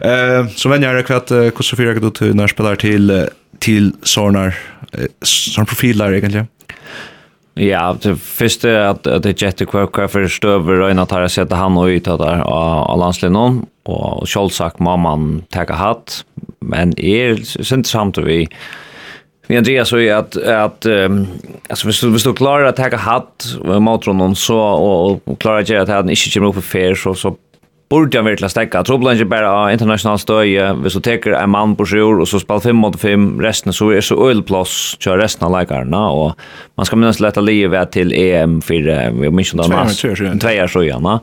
Eh så vänner kvart hur så fyra gått när spelar till till sånar sån profiler egentligen. Ja, det första att at det jette kvar kvar för stöver och innan tar jag sätta han og ut där av landslaget någon og sjálvsagt må man teka hatt, men er sint samt vi Vi Andreas så är att att um, alltså vi skulle du klara att ta hatt och motron så och, och klara att göra att han inte kommer upp för fair så så borde han verkligen stäcka. Trubblan är bara international stöj. Vi så teker en man på sjur och så spelar 5 mot 5. Resten så är så ölplås kör resten av läkarna. Och man ska minnas lätta livet till EM för vi minns inte annars. Två år så gärna.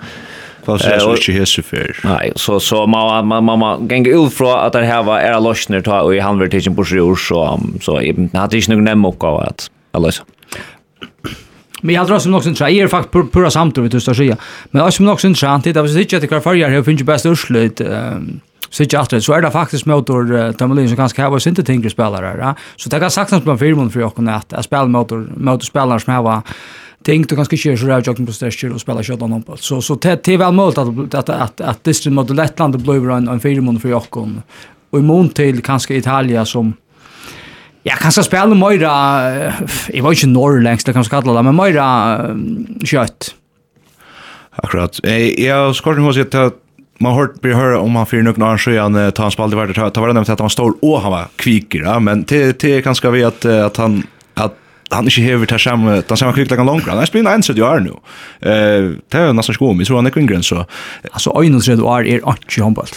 Fast det är inte hese för. Nej, så så man man man gänga ut från att det här var era lösningar ta och i handverktigen på sjur, så så eben hade jag nog nämnt också att alltså. Men jag tror som någonsin tror jag är faktiskt pura samtal vi tusta säga. Men jag som någonsin tror det var så inte att det kvar förr jag finns ju bäst urslut Sitt så är det faktiskt motor Tamalin som ganska har inte tänkte spelare. Ja? Så det kan sagt något på filmen för jag kunde att motor motorspelare som har ting du kanskje kör så där jogging på styrker och spela kjøttan om Så, så det er att att att att, att at Distrin mot Lettland blir en, en fire för for och i mån till kanske Italia som Ja, kanskje spela Moira, jeg var ikke norrlengst, det kan man kalla det, men Moira kjøtt. Akkurat. Jeg, Jag skår nog si at man har hørt bli om han fyrir noen annen han ta han spalte vært, ta var det nevnt at han var stor og han var kviker, ja, men det er kanskje vi at, at han han ikke hever til samme, den samme krikleggen langere. Han er spiller 31 år nu. Uh, det er nesten skoen, jeg tror han er kringren, så... Altså, 31 år er ikke håndball.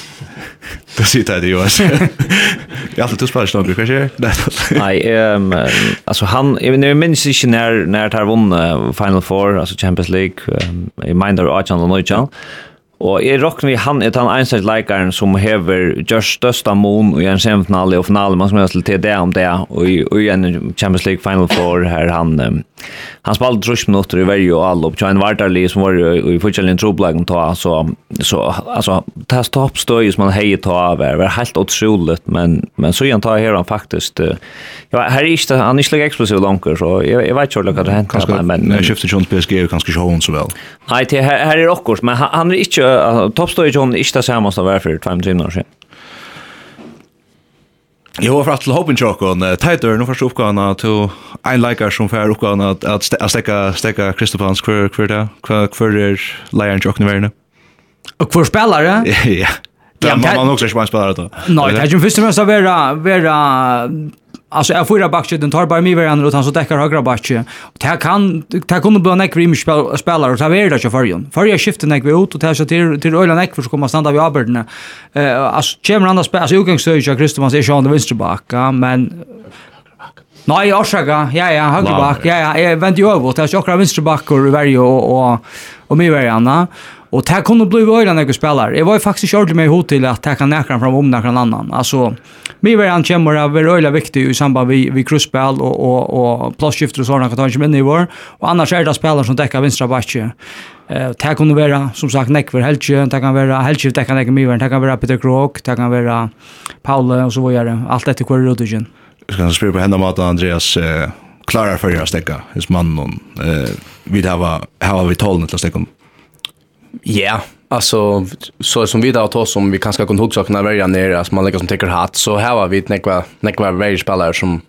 det sier det, jo, altså. Jeg har alltid to spiller kanske. hva skjer? Nei, um, altså, han... Jeg minns ikke når, når han har vunnet Final Four, altså Champions League, um, jeg mener 18 og 19, Og jeg råkner vi han er den eneste leikeren som hever gjør størsta mån i en semifinale og finale, man som helst til det om det, og i, og i en Champions League Final Four her han, um, han spalte trus minutter i verju og all opp, tja en vartarli som var i fortjellin troblagen ta, så, så altså, ta stoppstøy som han heier ta av er, var helt utroligt, men, men så igjen ta her han faktisk, uh, ja, her er ikke, han er ikke eksplosiv langer, så jeg, jeg vet ikke hva det kan hente, men... Kanskje, jeg skifter ikke hans PSG, kanskje ikke hans så vel? Nei, her, her er okkurs, men han, han er ikke uh, toppstøy John ikke det samme som var for 25 år siden. Jo, for at til hoppen tjokken, Teitur, nå først oppgavene til en leikar som får oppgaven at stekka, stekka Kristofans hver, hver det, hver er leieren tjokken i verden. Og hver spiller det? Ja, ja. Ja, man har också inte spelat det. Nej, det är ju först och främst att vara, vara alltså jag fyra backar den tar bara mig varandra och han så täcker högra backen. Det kan det kunde bli en ekvim spelare och ta vara där för till För jag skiftar när vi ut och tar så till till Öland Ek för så kommer stanna vid Aberdeen. Eh alltså kommer andra spelare så utgångsstöj jag Kristoffer är Sean vänsterbacka men Nej, orsaka. Ja, ja, högerback. Ja, ja, jag vänt ju över. Det är ju också vänsterbackar i varje och och och mig varandra. Och det kunde bli öra när jag spelar. Jag var ju faktiskt ordentligt med hot till att det kan näkra fram om näkran annan. Alltså, mig var kommer att vara öra viktig i samband vid, vid krusspel och, och, och plåtskifter och sådana kan ta inte in i vår. Och annars är det spelare som täcker vänstra backe. Eh, det kunde vara, som sagt, Nekver Helge, det kan vara Helge, det kan Nekver Mivern, det kan vara Peter Krok, det kan vara Paule och så vidare. Allt efter kvar i rutingen. Jag ska spela på hända maten, Andreas. Eh, klarar för att stäcka hos mannen. Eh, vi har vi talen till att stäcka Ja, alltså så som vi där tar som vi kanske kan hugga kunna välja ner att man lägger som täcker hat så här har vi nekva nekva väldigt spelare som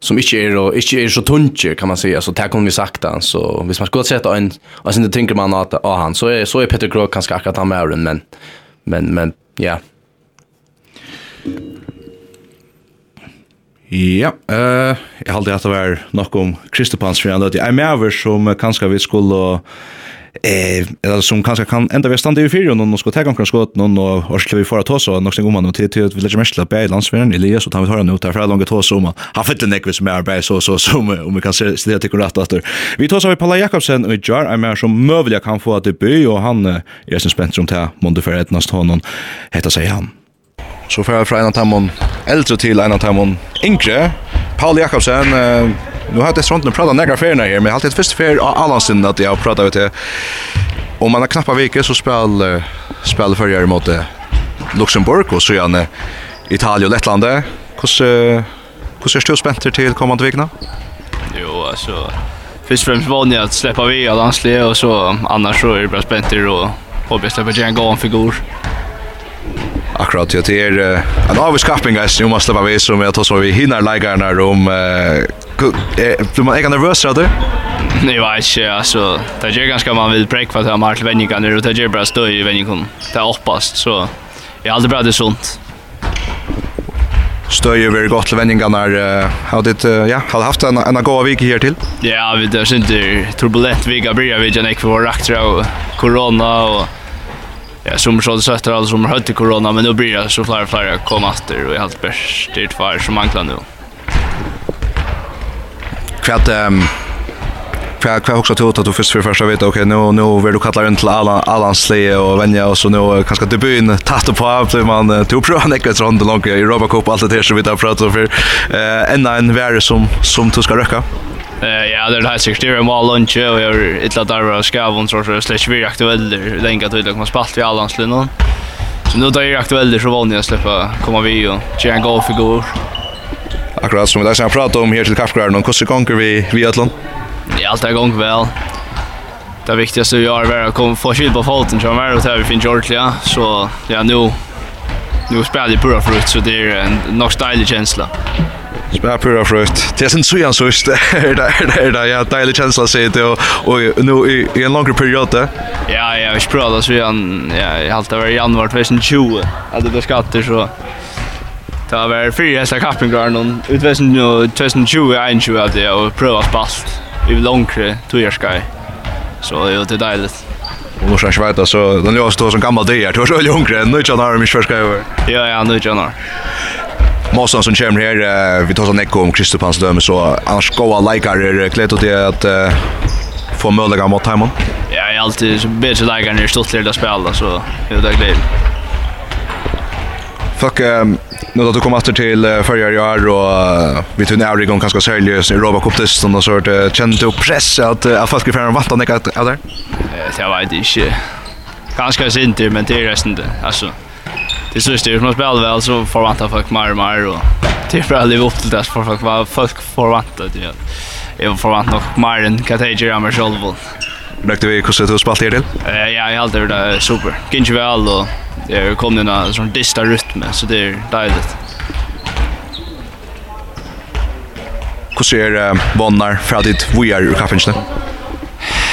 som inte är och inte är så tunge kan man säga så tack om vi sagt han så hvis man skulle sätta en alltså inte tänker man att ah han så är så är Peter Krog kanske akkurat han med den men men men ja. Ja, eh jag hade att vara något om Kristopans för ändå. Jag är med över som kanske vi skulle eh eller som kanske kan ända vi stannar i fyra och ska ta kanske skott någon och och ska vi föra ta så något om man till till village mästla på landsvägen Elias och tar vi höra nu där för långa ta så om fått fick den ekvis med arbete så så som om vi kan se det tycker rätt att vi tar så vi Paula Jakobsen och Jar är mer som möjligt kan få att by och han är sen spänd som till Monte för ett nästa honom heter sig han så för från en av tammon äldre till en av tammon yngre Paul Jakobsen Nu har det sånt när prata några färna här, men alltid först fär Allansen att jag pratar med det. Om man har knappa veckor så spel spel förr mot Luxemburg och så gärna Italien och Lettland. Hur hur ser du spänt till kommande vikna? Jo, alltså Först främst var jag att släppa vi av landsliga och så annars så är det bara spänt och hoppas släppa igen gå för figur. Akkurat, ja, det är en avskappning guys, nu måste vara vi som jag tar så vi hinner lägga den här om Du man egna nervös då? Nej, vad är alltså det är ganska man vill break för att ha Martin Venjikan och det är bara stå i Venjikan. Det är uppast så jag hade bra det sånt. Stöjer vi gott till uh, har det ja, har haft en en god vik här till. Ja, vi det syns det turbulent vecka blir vi jag för rakter och corona och ja, som så det sätter alla som har hött i corona men nu blir det så flera och flera kommer efter och jag har allt bäst det är tvär som manglar nu kvart ehm För jag också tog att du först för första vet okej nu nu vill du kalla runt till alla alla slee och vänja och så nu kanske debuten tatt på av så man tog prova nästa runda långt i Europa Cup allt det som så vi tar prata för eh en en värre som som du ska röka. Eh ja, det är det här 60 det lunch och jag är ett lat där och ska så så slash vi aktuell länge till att man spalt i alla landslinjen. Så nu då är aktuell så vanligt att släppa komma vi och ge en goal figur. Akkurat som vi där prata om här till Kaffgården och hur gånger vi vi Ötland. Ja, allt är gång väl. Det viktigaste vi gör är att komma få skydd på foten som är och det vi finns ordentligt så ja nu nu spelar det pura frukt så det är en nog stylig känsla. Spela pura frukt. Det är sen så jag så är det är det ja deilig känsla säger det och, och nu i, en längre period där. Ja, ja, vi spelar så vi ja, jag har alltid varit i januari 2020. Hade det skatter så Det var fyra hästar kappingar någon utväsen nu 2020 21 att jag och pröva spast i långre tojerskaj. Så det är det dejligt. Och nu ska jag veta så den lås då som gammal där. Du är så långkre nu kan jag mig förska över. Ja ja nu kan jag. Som kommer här, vi tar sån ekko om Kristoff döme så annars goa likar er klätt åt det att uh, få möjliga mot Timon. Ja, jag är alltid bättre likar när det är stort att spela så det är glädje. Fuck, um, nu då du kom åter till uh, förra i år och uh, vi tog ner igång ganska seriöst i Europa Cup testen och så att uh, kände du press att uh, att folk skulle fram vatten det att där. Jag vet inte. Ganska sent men det är resten det. Alltså det så styr man spelar väl så förväntar folk mer och mer och det är för att leva upp till det för folk vad folk förväntar det. Jag förväntar nog mer än Katajer Amar Sjölvon. Røkte vi hvordan du spalt her til? Uh, ja, jeg har alltid vært super. Gikk vel, og jeg kom inn en sånn dista rytme, så det er deilig. Hvordan er uh, vannar fra ditt vujar ur kaffingene?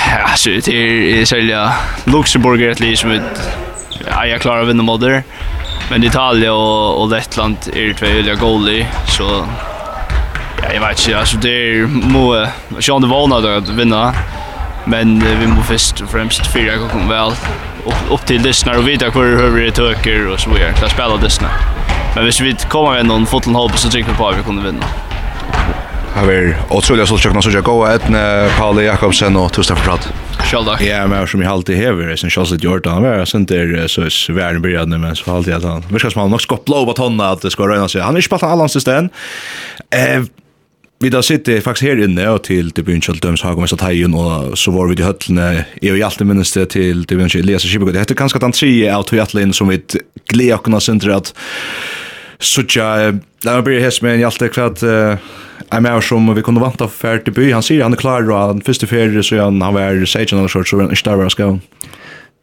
Ja, så det er særlig Luxemburger et liv som et ja, jeg klarer å vinne det. Men Italia og, og Lettland er tve veldig gode, så ja, jeg vet ikke, altså det er må, jeg har ikke vannet å vinne, Men eh, vi må först och främst fyra jag kommer väl upp, upp till lyssnar och vita hur hur det töker och så vidare. Där spelar lyssnar. Men hvis vi kommer med någon foten hopp så tycker vi på att vi kunde vinna. Har vi otroliga så tjockna så jag går ett när Paul Jakobsen och Tustav Prat. Själva. Ja, men som jag alltid häver sen Charles Jordan han var sen där så är värden började men så alltid att han. Vi ska han nog skoppla blå på hon att det ska röna sig. Han är inte på alla hans sten. Eh Vi da sitter faktisk her inne og til det begynner til døms Hagom Vesta Teigen og så var vi til høttene jeg og Hjalte minnes det til det begynner til Elias Kibbe det heter ganske den han tre av to Hjatle inn som vi gleder oss av sindre at Sucha, tja la meg blir hest med en Hjalte kvart jeg med som vi kunne vant av ferd til by. Han sier han er klar og han første ferie så han var 16 eller så så var han ikke der var skavn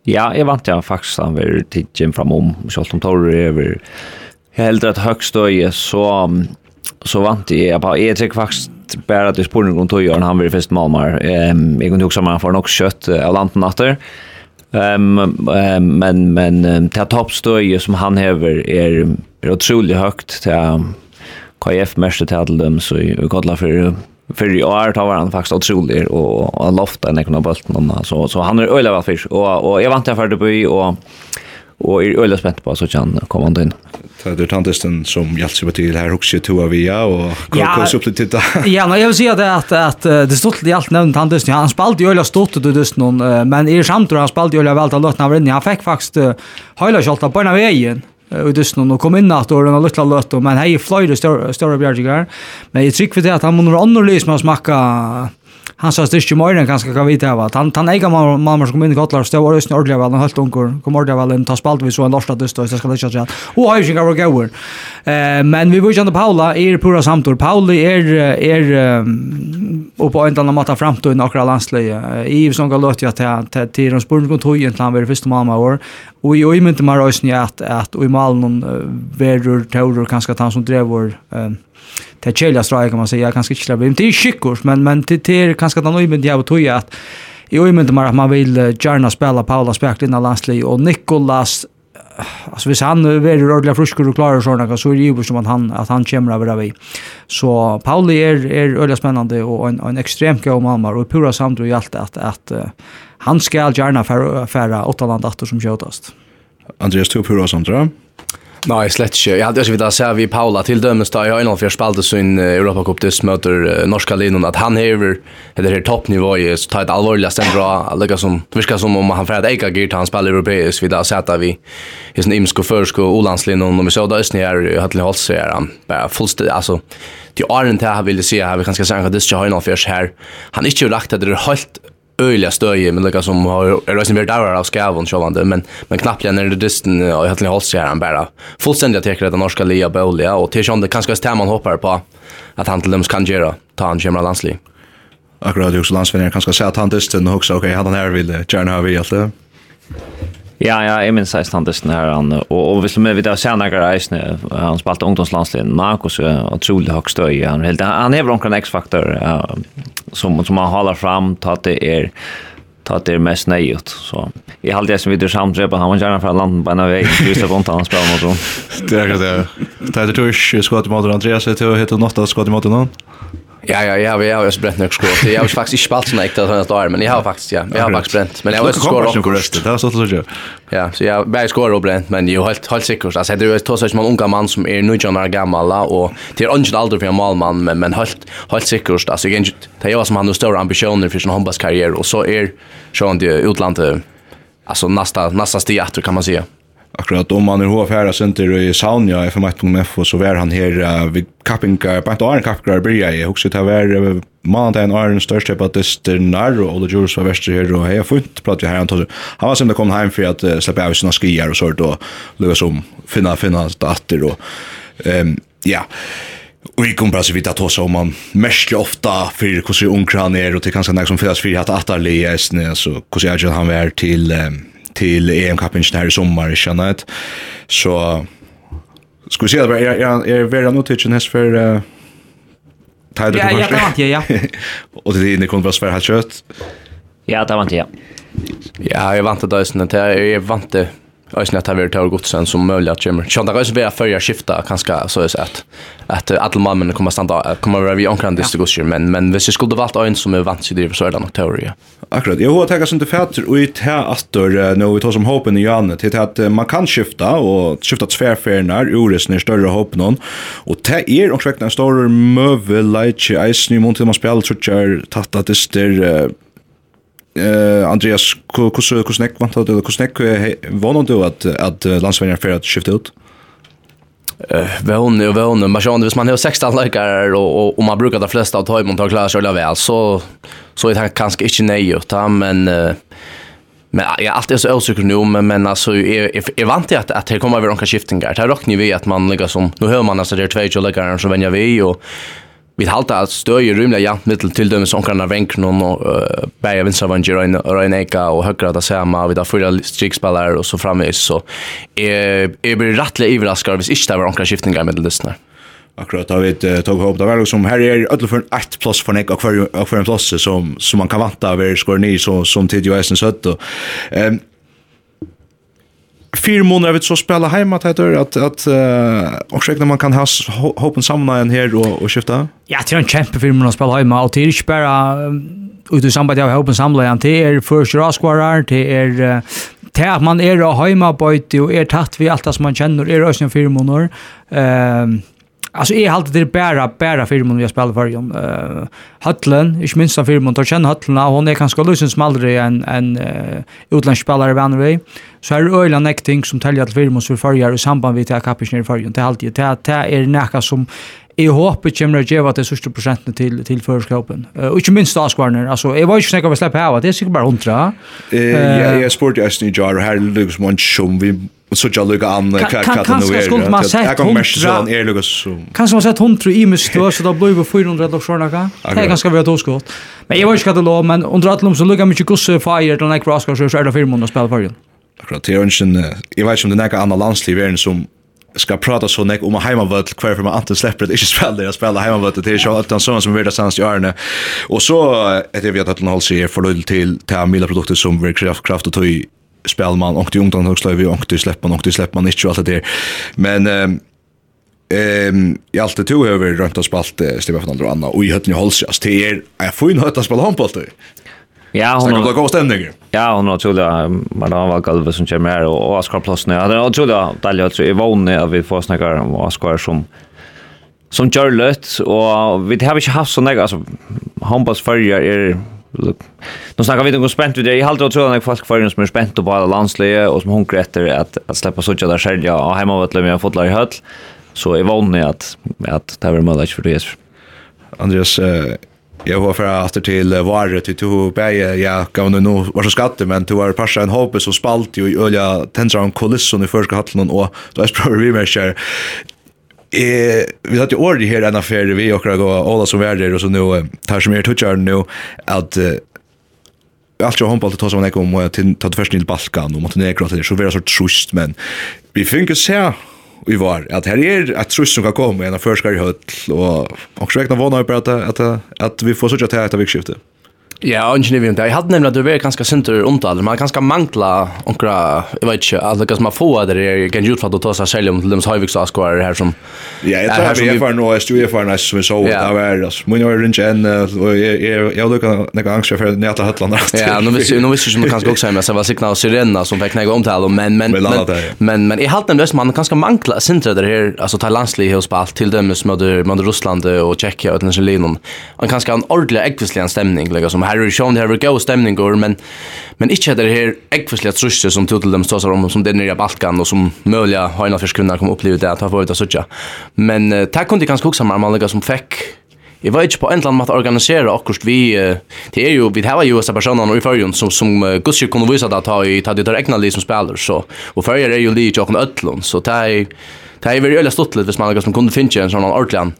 Ja, jeg vant ja faktisk. Han var tidsen framom, selv om Torre er over Jeg heldur at høgstøy så så vant jeg på jag tror faktiskt bara att det spårning runt och han vill fest malmar. Ehm jag kunde också man får nog kött av landen Um, um, men men det toppstöje som han häver är er otroligt högt till KF mäster till dem så i kallar för för i år tar han faktiskt otroligt och och lofta en ekonom bulten så så han är öle väl fisk och och jag vant jag för det på och och är öle spänt på så kan komma in. Så det er tantisten som hjälpt sig til her också to av via og och kolla så upp titta. Ja, men jag vill säga det att att det stod till allt nämnt tantisten. Han spelade ju öliga stort det just någon men i samtidigt han spelade ju öliga väl att låtna vinna. Han fick faktiskt hela skottet på ena vägen i dysten og kom inn at og den lutla løtt men hei fløyre større bjergjegar men jeg trykker for det at han må noe annerledes med å smakka han sa styrst i morgen ganske kan vite av at han, han äga man man som kom inn i Gottlar stå og røysen ordelig vel, han holdt unger, kom ordelig vel inn, ta spalt vi så en lorsta dyst og jeg skal ikke si at og har ikke vært Eh men vi vore Paula er pura samtor Pauli er er og på en eller annen måte framtog i akkurat i som ga løt jeg til til hans spørsmål tog egentlig han var første mamma år og i øymynte meg røysen jeg at i malen verur taurer kanskje at han som drev det är kärliga straj kan man säga, kanske inte släpper det. Är skickors, men, men det är kanske att han omvänt jag tog att i omvänt man att man vill gärna spela Paula Spärk innan landslig och Nikolas alltså hvis han är ordentligt fruskor och klarar sådana så är det ju som att han, att han kommer över vi. Så Pauli är, är öliga spännande och en, en extremt god mamma och pura samt och allt att, att, att han ska gärna färra åtta land som tjötast. Andreas, tog pura samt, Nei, slett inte. Jag også vidt å säga vi Paula till dömes där jag innan för spelade sin Europa Cup det möter norska linan att han hever det her toppnivå i tar et alvorlig stämmer bra. Lika som det verkar som om han för att äga girt han spiller europeiskt vi där sett vi i sån imsk og försk och olandslinjen och vi såg där östnär hade hållt er han bare fullständigt alltså till åren til vill det si här vi kanske säga att det är innan för här. Han är inte lagt at det er helt öliga stöje men lika som har är det är där av skavon självande men men knappt när det dysten och helt hålls så han bara fullständigt täcker den norska Lia Bolja och till sjönde kanske ska man hoppar på att han till dem kan göra ta han kämra landslig. Akkurat ju så landsvänner kanske säga att han dysten och också okej han här vill gärna ha vi allt det. Ja, ja, jeg minns 16 han dessen her, han, og, og hvis vi vet av senere reisene, han spalte ungdomslandslinjen, Markus er utrolig høy støy, han, helt, han hever omkring X-faktor, ja, som, som han halar fram, ta det er, ta det er mest nøyut, så i halde jeg som videre samtrepa, han var gjerne fra landen på en av vei, just av ontan han spiller mot hon. Det er akkurat det, det er det turs, skått i måten Andreas, det er hette notta skått i måten han. Ja, ja, ja, vi har också brent nok skott. Jag har faktiskt ikke spalt såna äkta sådana dagar, men jag har faktiskt, ja, jag har faktiskt brent. Men jeg har også skor opp. Det har stått så mycket. Ja, så jag bär skor och brent, men ju helt helt säkert. Alltså det är två sorts man unga man som är nu år gamla och det är ålder för en malman, men men helt helt säkert. Alltså jag det det jag som han har stora ambitioner för sin handbollskarriär och så är så han det utlandet alltså nästa nästa steg kan man säga akkurat om man er hva færa center i Saunja FM1.f og så var han her uh, vid kappingar, bare ikke åren kappingar byrja i, hukse til å være uh, mandagen Arne største batister nær og Ole Djurs var verste her og hei har funnet prat vi her han tar han var simpelthen kommet heim for at uh, slippe av sina skier og sånt og lukka som finna finna datter og um, ja. Og vi kommer altså vidt at hos om man mest ofta for hvordan unger han er, og til kanskje nek som fyrt fyrir at atterlig i eisne, så hvordan jeg han var til, um, til EM-cupen her i sommer, ikke sant? Så skal vi se, er, är, är Vera kjennes for... Uh, Tider ja, ja, det vant jag, ja. Og til dine kunne bare svære här kjøtt. Ja, det vant jeg, Ja, Ja, jag vant det där sen. Jag vant det Alltså att vi tar gott sen som möjligt att kommer. Kan det vi vara förra skifta kanske så är det att att alla mannen kommer stanna kommer vara vi omkring det skulle men men hvis jag skulle valt en som är vant sig det så är det nog teori. Akkurat. Jag har tagit sånt fatter och i te attor när vi tar som hopen i Janne till att man kan skifta och skifta tvärfärnar ures när större hopp någon och te är och en stor mövel like ice nu mot man spelar tror jag tatt att det är Uh, Andreas, hvordan nek vant du, hvordan nek vann du at, at landsvenner fyrir at skifte ut? Eh väl og väl man kjenner, hvis man har 16 løkere och och og man brukar de flesta av tajmon tar klara klare väl så, så är det kanske inte nej ut, men... Uh, Men jag alltid så osäker nu men men alltså är är, är vant att att det kommer över några skiftningar. Det räknar vi att man lägger som nu hör man alltså det är två läggare som vänjer vi och vi halta at støy rymla jant mittel til som kan venk non og uh, bæja vinsa og Gerain eka og høgra ta sama við ta fyra strikspellar og så framvis så er er blir rattle overraskar hvis ikkje det var onkra skiftningar mittel dysnar. Akkurat, da vi uh, tog håp, det var liksom, her er ødel for en ett plass for nek og hver en plass som, som man kan vanta av er skår ni, som, som tid jo eisen søtt. Og, um, fyra månader vet så spela hemma att det att att uh, och när man kan ha hoppen samman här och och skifta. Ja, det är en kämpe för månader spela hemma och det är inte bara ut i samband med hopen samman det er första raskvarar det är det att man är hemma på och är tatt vi allt som man känner är ösnen fyra månader. Ehm Alltså är halt det bara bara filmen vi spelar för om eh Hutlen, ich minns av filmen då känner Hutlen och hon är kanske lösen smalare än en uh, utländsk spelare Van Så är öland acting som täljer till filmen så förjar i samband med att kapis ner förjen. Det är alltid det är näka som i hopp kommer att ge det sista procenten till till förskapen. Uh, och inte minst Askvarner. Alltså jag var ju snäcka att släppa här. Det är säkert bara 100. Eh jag jag sportade ju jar här Lucas Munch som vi så jag lukar an vad det nu är. Jag kan mest så han är lukas så. Kanske man sett hon tror i mig stå så då blir vi 400 och såna kan. Det ganska vi då skott. Men jag var inte det låg, men under allom så lukar mycket gosse fire till Nick Ross så är det fem månader spel för Akkurat det är inte jag vet inte om det näka andra landsliv är som ska prata så nek om heimavöll kvar för man inte släpper det inte spela det spela heimavöll det är så att sån som vi det sans i Arne och så heter vi vet att hon håller sig för till till mila produkter som vi kraft kraft och tog spelar man och till ungdom också vi och till släpper man och till släpper man inte allt det där. Men ehm ehm i allt det två över runt och spalt Stefan Andersson och Anna och i hötten i Holsjas det är jag får ju hötta spela handboll då. Ja, hon har gått stämning. Ja, hon har tjuda men han var galva som kommer här och Oscar plus nu. Han har tjuda dalja tror jag vann vi får snacka om Oscar som som kör lätt och vi har inte haft så några alltså handbollsfärger är Nu snackar vi inte om spänt vid det. Jag håller tror att folk förrän som är spänt på alla landsliga och som hungrar efter att, att släppa sådana där själva och hemma vet jag fotlar i höll. Så jag vann att, att det här var möjligt för det. Andreas, eh, Jag var för att till varre till to bäge jag gav nu nu var så skatte men to var passa en hoppe så spalt ju öliga tensar om kulisson i första hallen och då är språk vi mer kör eh vi hade ju i här en affär vi och gå alla som är där och så nu tar som är touchar nu att allt jag hoppas att ta som en om till ta det första till Balkan och Montenegro till så vara så trust men vi funkar så vi var att här är att trust som kan komma en affärskar i höll och och räkna vana på att att att vi får så att det här vikskiftet. Ja, och vi om det. Jeg hadde nemlig at du var ganske sinter omtaler, man ganske mangla onkra, jeg vet ikke, alltså det som man får der er ganske utfatt å ta seg selv om til dems høyviksaskvar her som... Ja, jeg tror jeg för og jeg stod för jeg som vi så, det var altså. Min var rundt enn, og jeg hadde ikke noen angst for at jeg. Ja, nå visste jeg ikke om kanske också også hjemme, så var sikna og sirena som fikk nekka omtale, men men men men jeg hadde nemlig det, man ganske mangla synter där her, altså ta landslig hos spalt til dems med Russland og Tjekkia og Tjeckien och den så Tjekkia og kanske en ordentlig og Tjekkia liksom Tjekkia og här i shown här go stämningar men men inte det här äggförsliga trusse som tog till dem så om som det nere i Balkan och som möjliga har en förskunnar kommer uppleva det att ha varit sådär. Men uh, tack kunde kanske också man som fick Jeg vet ikke på en eller annen måte organisere akkurat vi, det er jo, vi har jo disse personene i førjen som, som uh, Gusser kunne vise deg ta i ta ditt egna liv som spiller, så, og førjer er jo liv i Jokon Øtlund, så det er, det er veldig øyelig stått litt hvis man liksom kunne finne en sånn ordentlig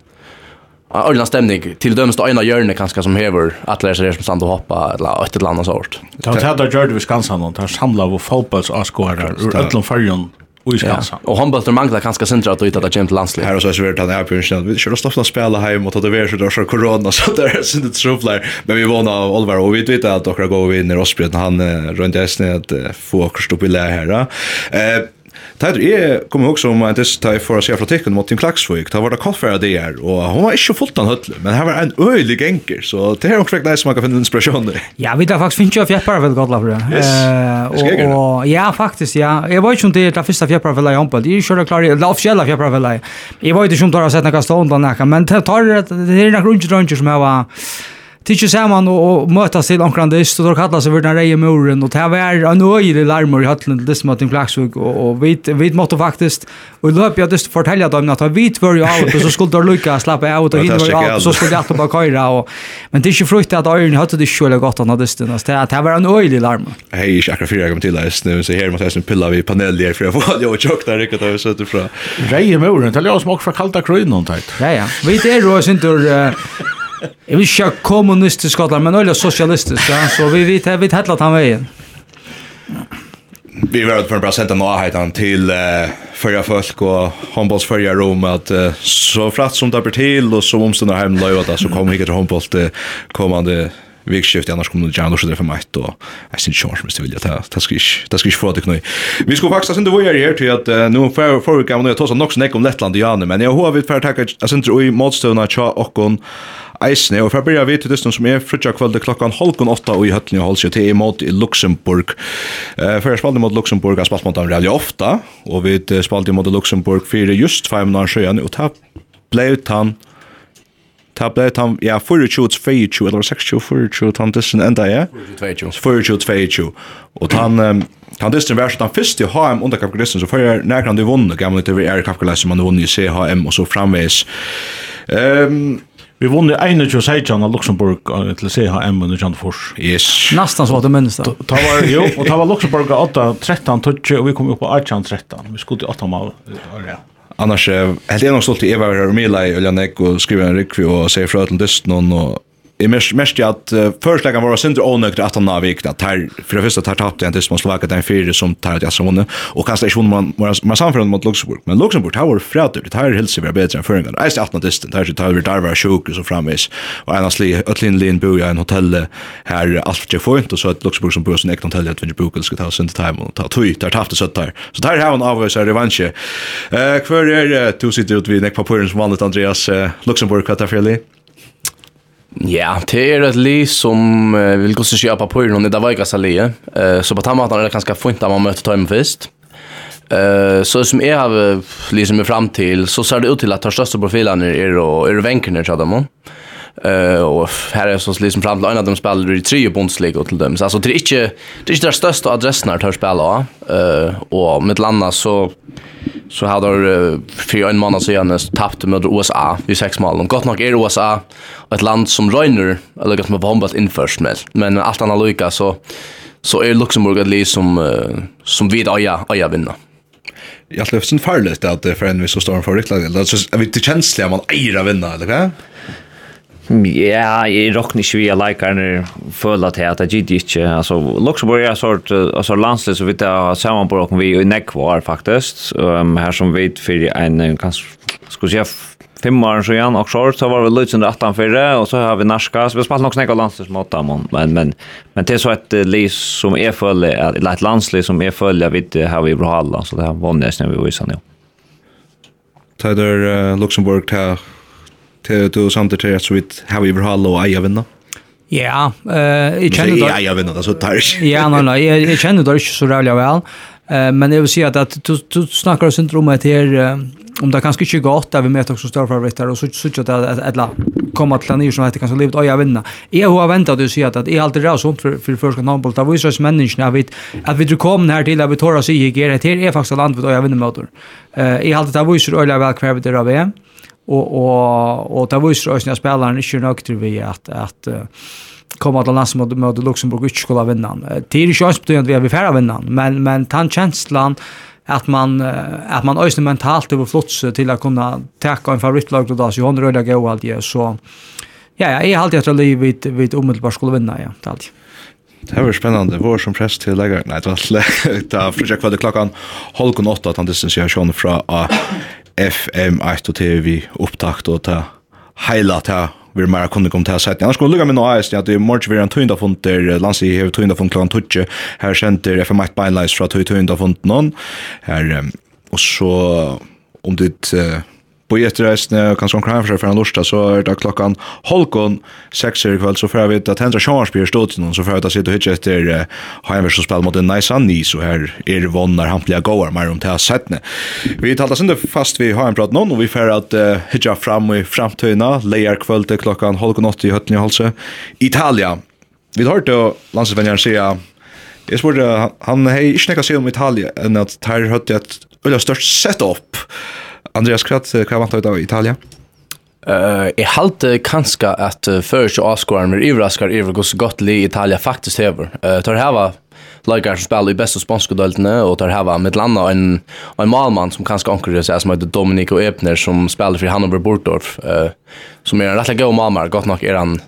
ordentlig stemning till dömst ena hjörnet kanskje som hever att lära sig som stand og hoppa eller ett eller annet sort. Det har det gjort vi skansan och tar samla av fotbollsåskådare ur Ötlund Färjön och i skansan. Och handbollen manglar kanske centra att hitta jämt landslag. Här och så är det att är på. Vi kör ofta spela hem och ta det värst då så corona så där är det trubblar. Men vi vann av Oliver och vi vet att några går vinner oss han runt hästen att få kostopilla här. Eh Tæt er kom också om att det for för sig från tecken mot Tim Klaxvik. Det var det kaffär det är og hon var inte fullt anhöll, men her var en öjlig enkel så det er också rätt nice man kan finna inspiration där. Ja, vi där faktiskt finns ju fjärpar väl gott lafra. Eh og ja faktisk ja. Jag var ju inte det första fjärpar vel jag på. Det er ju så klart det officiella vel. väl. Jag var ju inte som tar sett några stånd där men det tar det er några grunddranger som jag var Tidsi saman og, og møtas til omkran dyst, og då kallas vi den reie muren, og det var en øyelig larmur i høtlen til dyst en Klagsvig, og, og vi, vi måtte faktisk, og i løpet av dyst fortelle dem at vi var jo av, og så skulle der lukka slappe av, og hinn var jo av, og så skulle de alltid bare køyra, og, men tidsi frukt at øyren høtte det ikke veldig godt av dysten, det, det var en øyelig larmur. Jeg er ikke akkurat fyra gammel til dyst nu, så her måtte jeg pilla vi paneller, for jeg var jo tjokkna rikket av søtter fra. Reie muren, det er jo smak fra kalda krøynon, teit. Ja, ja. Vi er jo sindur, Jeg vil ikke kommunistisk Skottland, men øyelig sosialistisk, ja, så vi vet vi vet hettlet han veien. Vi var för att bara sända nåheten till uh, förra folk och handbolls förra rum att uh, så fratt som det blir till och så omstånd hem hemma så kommer vi till handboll kommande vikskift annars kommer det gärna så för mig då jag syns chans måste vilja ta ta skrish ta inte få det knö vi ska faktiskt inte vara här till att nu för för kan man ta så något snack om Lettland och Janne men jag har vi för att tacka alltså inte i motståndarna cha och kon Eisne, og for byrja vi til dysten som er frutja kvölde klokkan halvkon åtta og i høtlen i halvkje til imot i Luxemburg. Uh, for jeg spalte imot Luxemburg jeg spalte mot dem rævlig ofta, og vi spalte imot Luxemburg fyrir just 5 år sjøen, og ta blei utan ta blei han, ja, 24-22, eller 26-24, han dissen enda, ja? 24-22. Og han, han dissen var sånn, han fyrst i HM under kapitalismen, så fyrir nærkant i vunnet, gammel til vi er i man han vunnet i CHM, og så framveis. Um, Vi vann ju en och av Luxemburg til CHM under Jan Fors. Yes. Nästan så att det minns det. Ta var jo og ta var Luxemburg 8 13 touch og vi kom upp på 18 13. Vi skulle til 8 mål. Ja annars helt enig stolt i Eva var og Mila i Øljanek og skriver en rikvi og sier fra til dysten og Jeg mest i at uh, førsleggen var sindre ånøkt at han har vikna. Ter, for det første tar tapt igjen til som Slovakia, den fire som tar et jasra vunne, og kanskje ikke vunne man samfunnet mot Luxemburg. Men Luxemburg, her var det her hilser vi er bedre enn føringen. Eist 18 disten, her tar vi der var sjukhus og framvis, og en av sli, Øtlin Lin bor i en hotell her alt for tjefoint, og så at Luxemburg som bor sin egen hotell, at vi bruker skal ta sindre time og ta tui, der tapte søtt der. Så der har han av revansje. Uh, hver er, uh, du sitter ut vid nekpapuren som vanligt, Andreas, uh, Luxemburg, hva er det Ja, det er et li som uh, vil gå så köpa på någon där var gasa li. Eh så på tamatan är det ganska fint att man möter tajmen först. Eh så som är har liksom fram till så ser det ut till att ta största profilen är och är vänkerna tror jag Eh och här är så liksom fram till en av dem spelar i tre bondsliga och till dem. Så alltså det är inte det är inte det största adressen att hör spela. Eh och med landa så så hade de för en månad sedan tappat mot USA i sex mål. De gott nog är USA ett land som röjner eller gott med bombat in först med. Men allt annat lika så så är Luxemburg ett lag som som vid öja öja vinna jag tror det är farligt att det för en viss storm för riktigt. Det är så vi till känsliga man äger att vinna, eller vad? Ja, jeg råkner ikke vi av leikerne føler til at jeg gitt ikke. Altså, Luxemburg er sort, altså landslig så vidt jeg har sammenbruk vi i Nekvar faktisk. Um, her som vi fyrir en, kanskje, skal vi si, fem år så igjen, og så så var vi løs under 18 fyrre, og så har vi narska, så vi har spalt nok snakk av landsligsmåte, men, men, men det er så et lis som jeg føler, eller et landslig som jeg føler, vi har vi bra så det har vunnet, når vi viser nå. uh, Luxemburg til til du samt til at så vidt har vi overhalla och eia vinna. Ja, eh jag känner då eja vinna så tar. Ja, nej nej, jag känner då inte så rävligt väl. Eh men jag vill säga att att du du snackar oss inte om att här om det kanske inte gott att vi möter också stora favoriter och så så att att att komma till en som heter kanske livet och jag vinna. Jag har väntat att säga att är alltid rätt sånt för för första handboll var ju så människorna vet att vi kommer här till att vi tar oss i det här är faktiskt land för och jag vinner motor. Eh jag har det att vi så öliga väl kvar det det där och och och det var ju så att spelaren inte nökter vi att att komma till lands mot mot Luxemburg och skulle vinna. Det är ju chans på att vi är färra vinna, men men tant känslan att man att man ösnar mentalt över flots till att kunna täcka en favoritlag då så hon röda gå allt ja så ja ja är alltid att liv vid vid omedelbart skulle vinna ja det alltid. Det var spännande. Vår som press till lägger. Nej, det var lätt. Det var klockan halv åtta att han distanserar sig från FM 1 og TV opptakt og ta heila ta vi mer kunde komme til å. Annars skulle lukka med noe eis, at i morgon vi har en tunda fond där Lansi har tunda fond klokken tutsi. Här center FM 1 beinleis fra tøy tøynda fond någon. Här och så om ditt på etterreisene, kanskje om kranfra for en Norsta, så er det klokkan halvgån, seks i kveld, så får jeg vite at Hendra Sjansbyr stod til noen, så får jeg vite at sitte og hitje etter uh, Heimvers som spiller mot en nice anni, så her er vonnar hamplige gåar, mer om til å sette Vi talte sinde fast vi har en prat noen, og vi får at uh, hitje fram i framtøyna, leier kveld til klokkan halvgån 8 i høtten i halse, Italia. Vi har hørt jo landsvenjeren sier, Jeg spurte, han han hei ikke nekka seg om Italia, enn at her høtti et øyla størst set-up Andreas Kratt, hva vant du av Italia? Uh, jeg halte kanskje at uh, før ikke avskåren blir overrasker i hvor så godt li Italia faktisk hever. Uh, tar heva lagar som spiller i beste spanska deltene, og tar heva med landa en, en malmann som kanskje anker seg, som heter Dominico Epner, som spiller for Hannover Bortdorf, uh, som er en rettelig god malmar, godt nok er han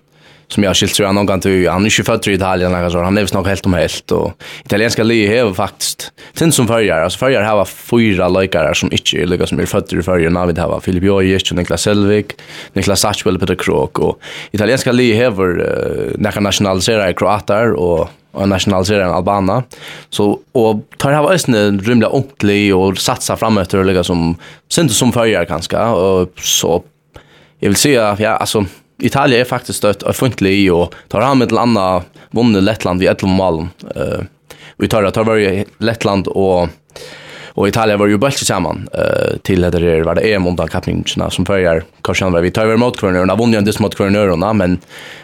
som jag har skilt jag någon gång till han är ju född i Italien alltså han lever nog helt om helt. Och italienska livet har faktiskt sen som förjar alltså förjar har fyra lojkare som inte är lika som är född i förjar när vi har Filip Jojic och Niklas Selvik Niklas Sachwell Peter Krok. Och italienska livet har uh, några nationaliserade kroater och och nationaliserar en albana. Så och tar det här ösnen rymliga ordentlig och satsa framåt och lägga som sen som förjar kanske. Och så jag vill säga ja alltså Italia är faktiskt stött av funtlig och tar han med landa vunne Lettland vid 11 mål. Eh vi tar tar var Lettland och och Italien var ju bäst samman eh till det där var det EM undan kapningarna som börjar kanske var vi tar över mot kvarnörna vann ju inte mot kvarnörna men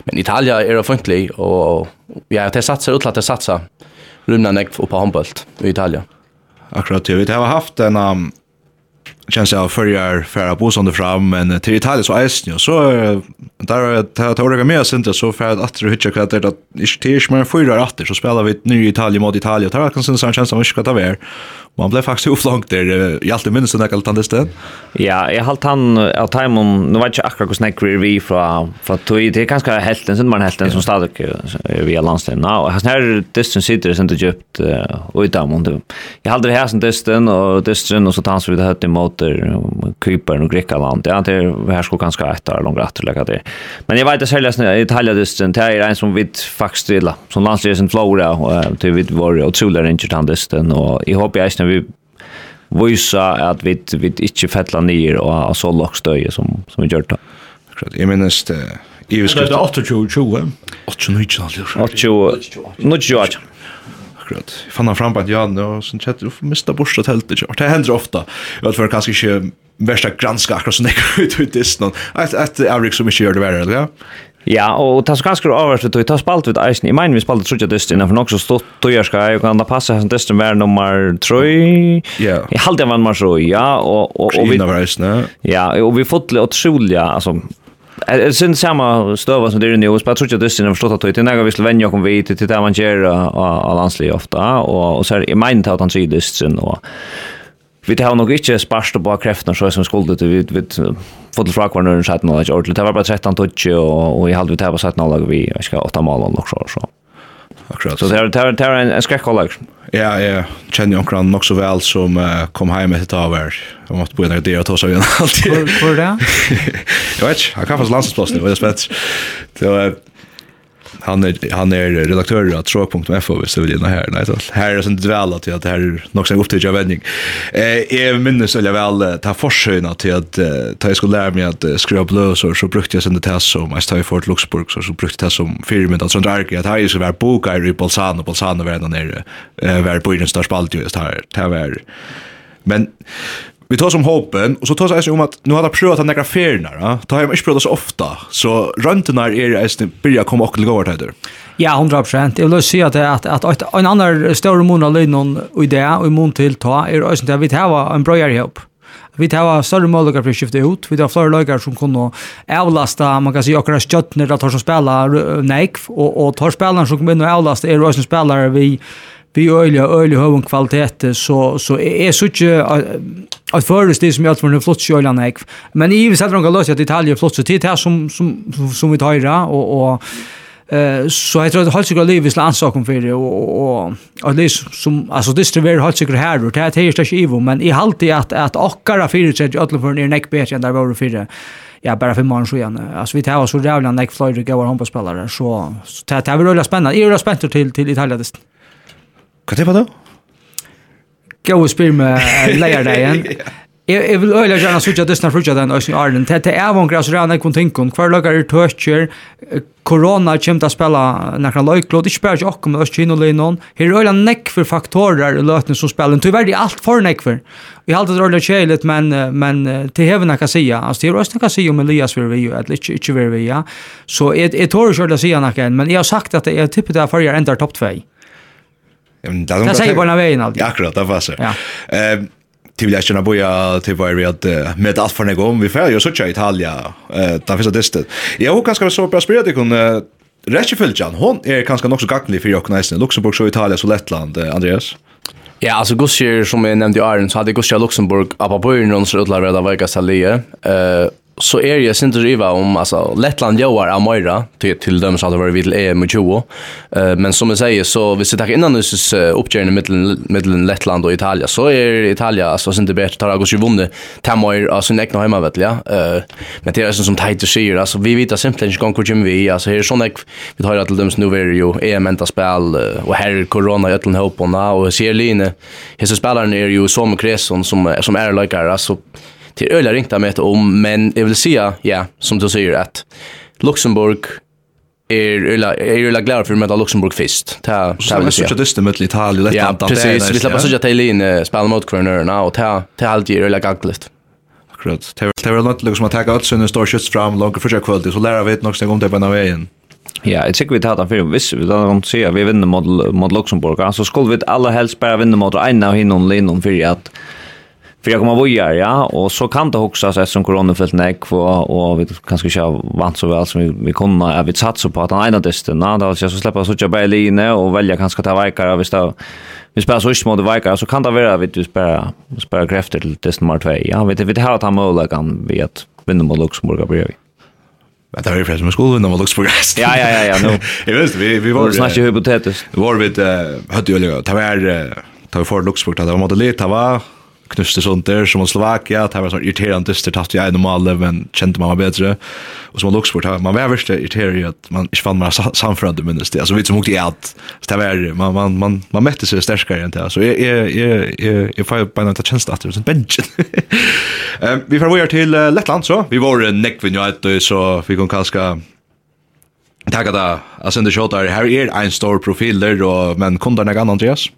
men Italien är av funtlig och ja det satsar att det satsa rymna näck på handboll i Italien. Akkurat, vi har haft en um känns jag förjar färra på som fram men till Italien så är så där tar tar jag med sen så för att att kvart jag att det är men fyra åter så spelar vi nu i Italien mot Italien och tar kan sen så känns som ska ta vär Man blev faktiskt faktisk uflankt där i allt det minnes kallt han det sted. Ja, jag halte han av Taimon, Nu vet jag akkurat hvordan jeg er vi från fra tog, det är ganska helten, sen man helten som stadig er via landstiden. Ja, hans här dysten sitter sen du djupt och i Taimon. Jag har det här sen dysten, och dysten, och så tar han så vidt høyt motor Kypern och Grekland. Ja, det er her skulle år långt att lägga det. Men jag vet att sälja i Italia-dysten, det är en som vi faktiskt stilla, som landstiden flora, och till vi var utrolig ringer til han dysten, Och jag håper jeg vi visa at vi vi inte fettla ner och så lågt som som vi gör det. Jag minns det i vi skulle det 28 20 28 28 akkurat. Jag fann fram på att jag nu sen chatta du mista borsta tältet. Det händer ofta. Jag tror kanske inte värsta granska akkurat som det ut ut i stan. Att att Eric som inte gör det värre, ja. Ja, og det er så ganske overraskt ut, det spalt ut eisen. Jeg mener vi spalt ut trutja dyst innanfor nok så stått tøyerska, jeg kan da passe hans dysten være nummer trøy, Ja. Jeg halte jeg vann nummer trøy, ja. Og, og, og, og vi, ja, og vi fotler og trulja, altså, Jeg synes samme støva som det er nu, jeg tror ikke at dysten har forstått at det er nega vi skal vende jokken vi til det man gjør av landslig ofta, og så er jeg meint at han sier dysten, og Vi tar nog inte sparst på kraften så som skulle det vi vi fått det från när den satt något ordentligt. Det var bara 13 touch och och i vi tar på satt något vi ska åtta mål och så så. Akkurat. Så det är det är en en skräckkolla. Ja, ja. Känner jag kan nog så väl som uh, kom hem med ett av er. Jag måste bo där det och ta så igen alltid. För det? Jag vet, jag kan fast landsplats nu, det är spets. Så han är han är redaktör av tråk.fo så vill jag här nej så här är sånt väl att det här är nog sen upptäckt jag vändning. Eh är minns eller väl ta försöna till att ta jag skulle lära mig att skriva och så brukte jag sen det som jag stod i Fort Luxemburg så så brukte jag som firmen att sånt där att här skulle vara bokar i Bolzano Bolzano var där nere var på den största spalt just här det var men Vi tar som hopen, og så tar jeg om at nu har jeg prøvd at nekra ferienar, ja? da har jeg ikke prøvd så ofta, så røntenar er jeg byrja komme okkur til gåvar til Ja, 100%. Jeg vil si at, at, at, at en annan større mån av någon idé och og i mån til ta, er også at vi tar en brøyere hjelp. Vi tar større måløkker for å skifte ut. Vi tar flere løkker som kunne avlasta, man kan si, akkurat stjøttner, at tar som spelar nekv. og, og tar spelarna som kommer inn og avlasta, er også spelare vi vi øyla øyla høvun kvalitet så så er så ikke at først det som jeg tror flott sjølan jeg men i vi setter noen løs at Italia flott så tid her som som som vi tar og og eh så jag tror att Halsiker lever i landsaken för det och och att det som alltså det är väl Halsiker här och det här är inte Ivo men i halt i att att Akkara för sig att alla för ner neck bättre än där var det för ja bara för man så igen alltså vi tar så jävla neck flyger går hon på spelare så så det här blir väl spännande är det spänt till till Italien Hva tipper du? Gå og spyr med leierdegen. Jeg, jeg vil øyla gjerne sutja dysna frutja den Øysen Arlen. Det er avon græs rena ikon tinkun. Hver lagar er tøtjer. Korona kjem til å spela nekra løyklod. Ikke bare ikke okkom med Øysen og linnon. Her er øyla nekver faktorer i løtene som spelen. Tyvärr er alt for nekver. Vi halte det øyelig kjeilet, men, men til hever nekka sija. Altså, det er Øysen kan sija om Elias vil vi eller ikke, ikke vil vi ja. Så jeg, jeg tår ikke øyelig sija nekka enn, men jeg har sagt at jeg tippet det er farger endar topp 2. Det säger bara vägen alltid. Akkurat, det passar. Ja. Ehm till vill jag känna boja till vad vi att med allt för någon vi får ju så tjej Italia eh där finns det distet. Jag hoppas kanske så bra spelat det kunde Rätt fylgjan, hon är kanske också gagnlig för Jokkneisen, Luxemburg, så Italien, så Lettland, Andreas. Ja, alltså Gussier som jag nämnde i Arjen så hade Gussier Luxemburg appa på ju så utlar vara väga salie. Eh så är jag synd riva om alltså Lettland joar av Moira till till dem så att det var vid EM 20 eh men som jag säger så vi sitter här innan nu så uppgörna mellan mellan Lettland och Italien så är Italien alltså synd det bättre tar August vunne Tamoir alltså näckna hemma vet ja. Eh men det är sån som tajt säger alltså vi vet att simpelt inte går ju vi alltså här är sån vi tar till dem nu är ju EM ända spel och här är corona i öllen hopp och och ser Line här så spelaren är ju som Kresson som som är likare alltså till öliga ringta med om men jag vill säga ja som du säger att Luxemburg är öliga är öliga glad för att möta Luxemburg först. Ta ta vill säga. Så det är med Italien lätt att precis vi släpper så att Italien spelar mot Kvarnörna och ta ta allt är öliga gaggligt. Akkurat. Det var något liksom att ta allt sen står skjuts fram långt för kvällen så lära vi något om det på vägen. Ja, jeg tykker vi tar den fyrir hvis vi tar den sier at vi vinner mot, mot Luxemburg, så skulle vi aller helst bare vinne mot en av hinnom linnom fyrir at för jag kommer vilja ja och så kan det också så som corona fällt näck och och vi kanske kör vant så väl som vi vi kunde är vi satsa på att ena dysten då så jag så släppa så jag Berlin och välja kanske ta vikar visst då vi spelar så små vikar så kan det vara vi du spara spara krafter till dysten nummer 2 ja vet vi det har ta mål kan vi att vinna mot Luxemburg bredvid Men det var ju förresten med skolan när man låg på. Ja, ja, ja, ja. No. jag vet, vi, vi var... Vi snackade hypotetiskt. Vi var vid, uh, hade ju, det var, uh, det var för Luxemburg, det var modellit, det var knuste sånt där som Slovakia det var så irriterande dyster tatt jag en mål men kände man var bättre och som Luxemburg här man var värst irriterad att man inte fann några samförande minst alltså vi som åkte i allt så det var man man man man mätte sig starkare än det så är är är är får på något chans att det är benchen ehm vi får vara till Lettland så vi var neckvin ju så vi kan kanske Tackar där. Alltså det shot där. Här är en stor profil där men kunde den annan Andreas.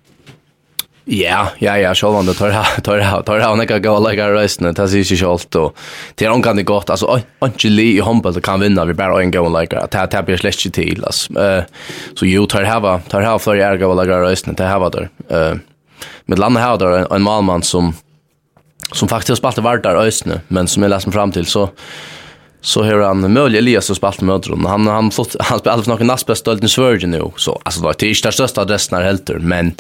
Ja, ja, ja, så var det tar tar tar han kan gå lägga resten. Det ser ju självt och det är onkan det gott. Alltså Angeli i Humble kan vinna vi bara en gå lägga. Att ta tar blir släkt till oss. Eh så ju tar hava, tar hava för jag gå lägga resten. Det hava där. Eh med landa här där en malman som som faktiskt har vart där ösne, men som är läser fram till så så har han Mölle Elias som spalt med honom. Han han flott han spelar för någon nästa bästa i Sverige nu så alltså det var inte den största adressen här helt men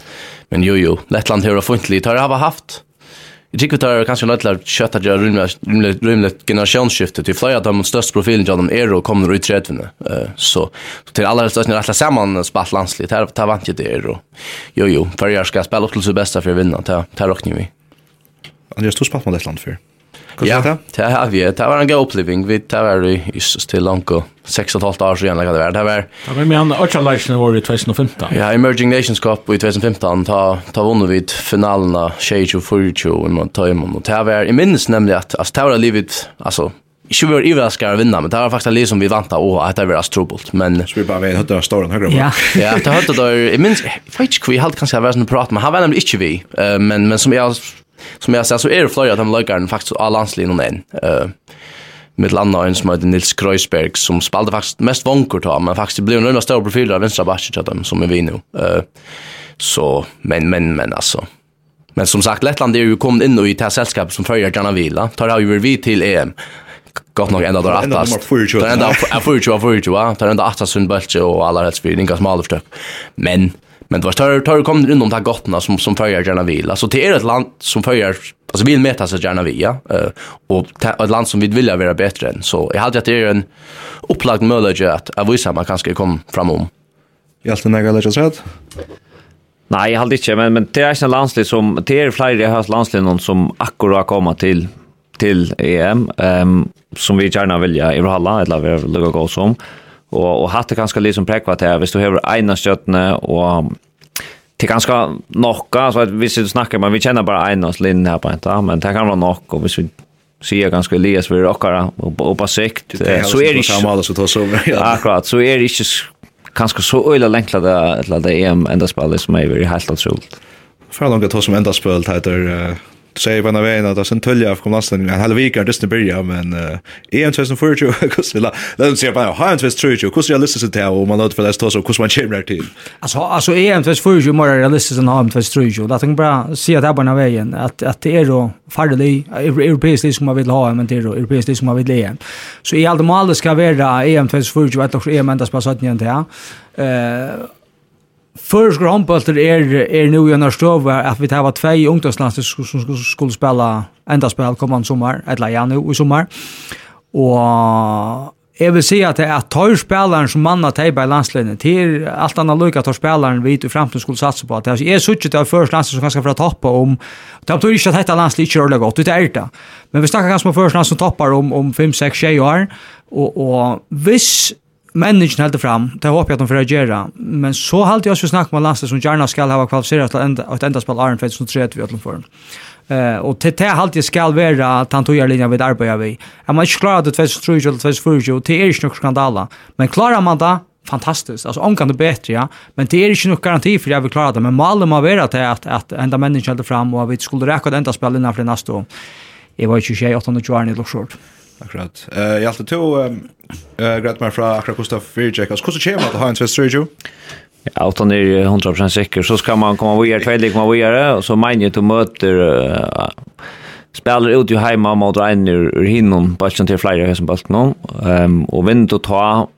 men jo jo Lettland har funnit lite. har jag haft Jag tycker att det är kanske lätt att köta det rymligt rymligt generationsskiftet till flera av de största profilen av dem är och kommer ut rätt vinna. Så till alla största när rätta samman spalt landsligt här tar vant ju det och jo jo för jag ska spela upp till sig bästa för att vinna Det här rockning vi. Andreas du spalt med Lettland för. Ja, det har vi. Det var en god oppleving. Vi det var i til langt 6,5 år siden. Det var det var... Det var med han Archalaisen var i 2015. Ja, Emerging Nations Cup i 2015. Ta, ta vunnet vi finalen av 24-24 i Montaimun. Og det var, jeg minnes nemlig at altså, det var livet, altså, Ikke vi var iverraskere å vinne, men det var faktisk litt som vi vant av, og at det var astrobolt, men... Så vi bare vet, høyde av ståren høyre Ja, ja det høyde av, jeg minns, jeg vet ikke hvor jeg hadde kanskje vært sånn prat, men han var nemlig ikke vi, men, men som jeg som jag säger så är det flera av de lökarna faktiskt av landslinjen än. Uh, med landa en som heter Nils Kreuzberg som spelade faktiskt mest vonkor ta men faktiskt blev en av stora profiler av vänstra backen till dem som är vi nu. Uh, så men men men alltså Men som sagt Lettland är ju kommit in i det här sällskapet som följer Jana Vila. Tar har ju vi till EM gott nog ända där attast. Tar ända 24 24, tar ända attast sund bulge och alla helst vi inga smalare försök. Men Men det var tar tar kom runt om de gottna som som följer gärna vill. Alltså det är ett land som följer alltså vill mäta sig gärna vi, ja. Eh och ett land som vi vill vara bättre än. Så jag hade att det är en upplagd möjlighet att att visa man kanske kom fram om. Jag alltid när jag läser att Nej, jag hade inte men men det är en landslag som det är fler i höst landslag någon som akkurat kommer till till EM ehm um, som vi gärna vill ja i Halla eller vi vill gå som och och hatt det ganska liksom prekva här visst du har ena stjärna och det ganska nocka så at hvis du snackar men vi känner bara ena linje här på inte men det kan vara nock och vi ser ganska Elias vi rockar och och på sikt så är det samma så tar så akkurat så är det inte kanske så öle länkla det eller det är enda spillet som är väldigt helt otroligt. För långt att ta som enda spelet heter säger på vägen att sen tölja av kom lasten en halv vecka just börja men EM 2024 kus vill låt se på hur han tror ju kus jag lyssnar till och man låter för det så kus man chimrar till alltså alltså EM 2024 är mer realistiskt än EM 2023 det tänker bara se att här på vägen att att det är då färdig europeiskt som man vill ha men det är då europeiskt som man vill ha så i allt mål ska vara EM 2024 att också EM ända spassat igen där eh Førskur håndbølter är, är nu i en støve att vi tar två ungdomslandser som skulle spela enda spel kommande sommar, eller ja, nu i sommar. Og jeg vil si at det er tar spelaren som manna teiba i landslinjen, til alt annet lukka tar spelaren vi i fremtiden skulle satsa på. Det er suttje til først landslinjen som ganske fra toppa om, det betyr ikke at dette landslinjen ikke er ordentlig godt, det er det. Men vi snakker ganske om først landslinjen som toppar om, om 5-6-6 år, og, og hvis människan helt fram. Det hoppas jag att de får agera. Men så halt jag så snack med Lasse som gärna ska ha kvalificerat till ända ett enda spel Iron Fate som tror vi att de. Eh och till det halt jag ska vara att han tog linjen vid arbeta vi. Är man inte klar att det tvärs tror jag tvärs för ju till är nog skandala. Men klarar man det fantastiskt. Alltså om kan det bättre, ja. Men det är inte någon garanti för jag vill klara det. Men målet må vara att, att, att enda människan helt fram och att vi skulle räcka ett enda spel innan för nästa år. Jag var ju 28 år i det låg Akkurat. Eh, uh, jag alltid tog ehm eh grät mig från akkurat Gustav Virgek. Alltså hur ska det ha en tvätt surgery? Ja, utan det är 100% säker så ska man komma vidare kväll, komma vidare och så menar jag att möter uh, spelar ut ju hemma mot en ur ur hinnom bulten till flera som bara bulten Um, och vinner och ta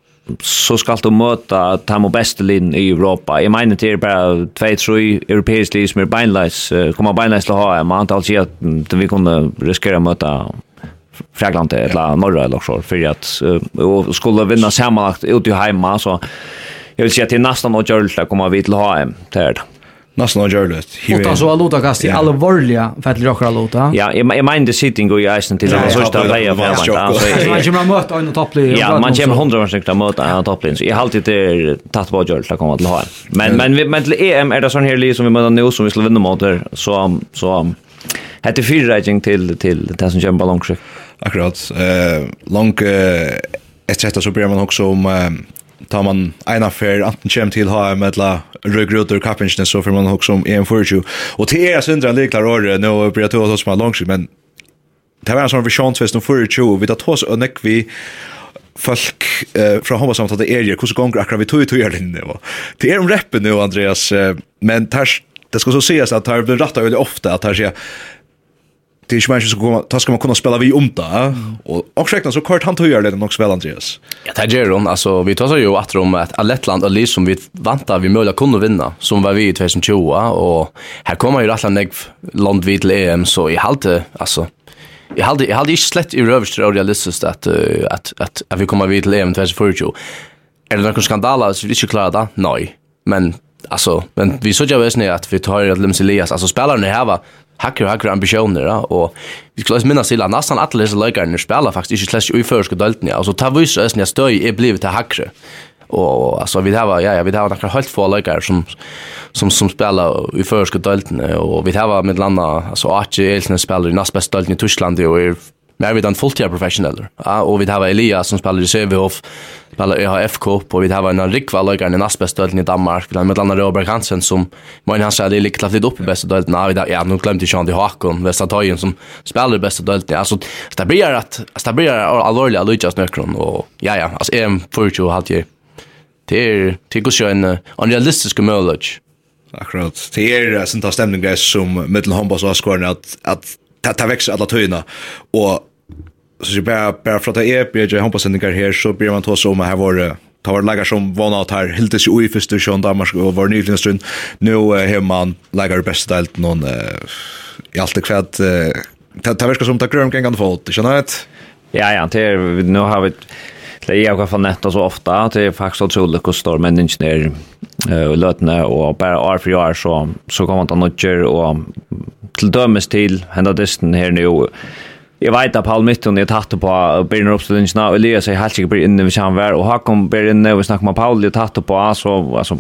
så ska du möta Tamo Bestelin i Europa. Jag menar det är bara två tre europeiska lag som är beinleis. Uh, kommer beinlös att ha. Man antar att vi kunde riskera att möta Frägland eller norra eller så för att och skulle vinna sammanlagt ut i hemma så jag vill säga till nästan och Jörlta kommer vi till HM där. Nästan och görligt. Och så låta kast i allvarliga för att rocka låta. Ja, jag jag menar det sitting går i isen till den första vägen för att alltså man kommer möta en topplig. Ja, man kommer 100 procent möta en topplig. Jag har alltid det tatt på Jörlta kommer till HM. Men men men till EM är det sån här liksom vi möter nu som vi skulle vinna mot så så Hette fyrreiking til, til det som kommer ballongskikk. Akkurat. Eh, lång långt ett sätt så börjar man också om um, tar man en affär antingen kommer till HM eller rögrutor kappingen så får man också om en förtju. Och till er syndra liklar år nu börjar ta oss med långsikt men det var en sån vision tvist om förtju vi tar oss och näck vi folk eh, från Homma samt att det är ju hur så gånger akkurat vi tog ju tog linje va. Det är en rappen nu Andreas men tar det ska så ses att det blir rätta väldigt ofta att här sig det är ju människor som kommer ta ska man kunna spela vi om där och och säkert så kort han höjer det nog spela Andreas. Ja, det gör hon alltså vi tar så ju att om att Lettland och Lys som vi vantar vi möjligen kunde vinna som var vi i 2020 och här kommer ju Lettland Negv land vid till EM så i halte alltså Jag hade jag hade ju slett i rövstra och realistiskt att att att att vi kommer vid till EM 2020. Är det någon skandal alltså vi inte klarar det? Nej. Men alltså men vi såg ju väl snä att vi tar att Lemselias alltså spelarna här va hackar hackar ambitioner ja? och vi skulle alltså minnas illa nästan alla dessa läkarna spelar faktiskt inte slash i förska delten ja så ta vis ösn jag stöj är blivit till hackre. och alltså vi har ja ja vi har några helt få läkare som som som spelar i förska delten och vi har med landa alltså Archie Elsen spelar i näst bästa delten i Tyskland och är Men vi har en fulltida professionell. Ja, och vi har Elias som spelar i Sövehof, spelar i FK och vi har en Rikva Lögren i Naspestöden i Danmark. Vi har med landa Robert Hansen som man han säger lite klart lite upp i bästa dölten. Ja, vi har, ja, nu glömde jag inte Hakon, Västertöjen som spelar i bästa dölten. Alltså, det blir att, det blir allvarliga Lujas nökron och ja, ja, alltså EM 40 och halvt år. Det er, det är en, en realistisk möjlighet. Akkurat. Det är sånt här stämningar som mittel handbolls och skåren att, att ta ta växer alla töjna och så så bara bara för att jag är jag hoppas sändigar här så blir man ta så om här var det ta var lagar som vana att här helt sig ui första sjön Danmark och var nyligen stund nu hemma man lagar bäst delt någon i allt det kvad ta ta verkar som ta grön kan kan få det Ja, ja, det nu har vi Det är jag kan netta så ofta. Att det är faktiskt otroligt hur stor människan är och lötna och bara år för år så, så kommer man ta nödger och till dömes till hända distan här nu. Jag vet att Paul Mitton är tatt på Birner Oppstillingsna, och Elias är helt säkert inne vid han och og Hakon Birner, og vi snackar med Paul, är tatt på, så alltså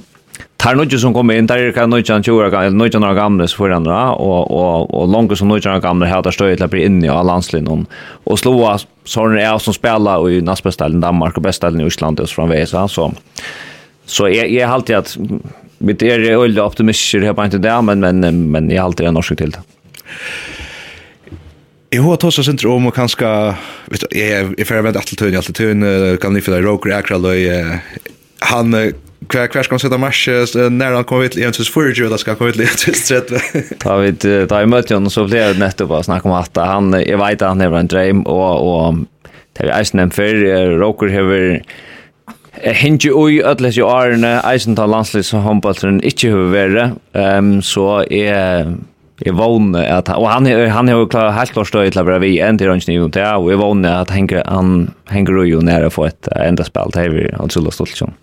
tar ju som kommer in där är kan något chans år gamla något några gamla så förandra och och och långt som något några gamla här där står att bli inne i alla landslinjen och slå sån är som spelar i nästa i Danmark och bästa i Island och från Vesa så så jag jag har alltid att mitt är öl optimister här på inte där men men men jag har alltid en orsak till det. Jeg har tåsa sindri om og kanska, vet du, jeg er ferdig med Atletoon, tun, kan ni fyrir Roker Akraløy, han Kvar kvar ska sätta match när han kommer till 124 eller ska komma till 130. Ta vi ta i mötet så blir det nettopp att snacka om att han jag vet att han är en dröm och och det är isen för Roker har Hinge ui atlas jo arne eisen ta landslis som håndballtren ikkje hevur vere. um, så er Jeg vågne at og han han har jo klar helt klart støy til å være vi en til rundt nivå til og jeg vågne at henger han henger jo nære for et enda spill til vi og så stolt sånn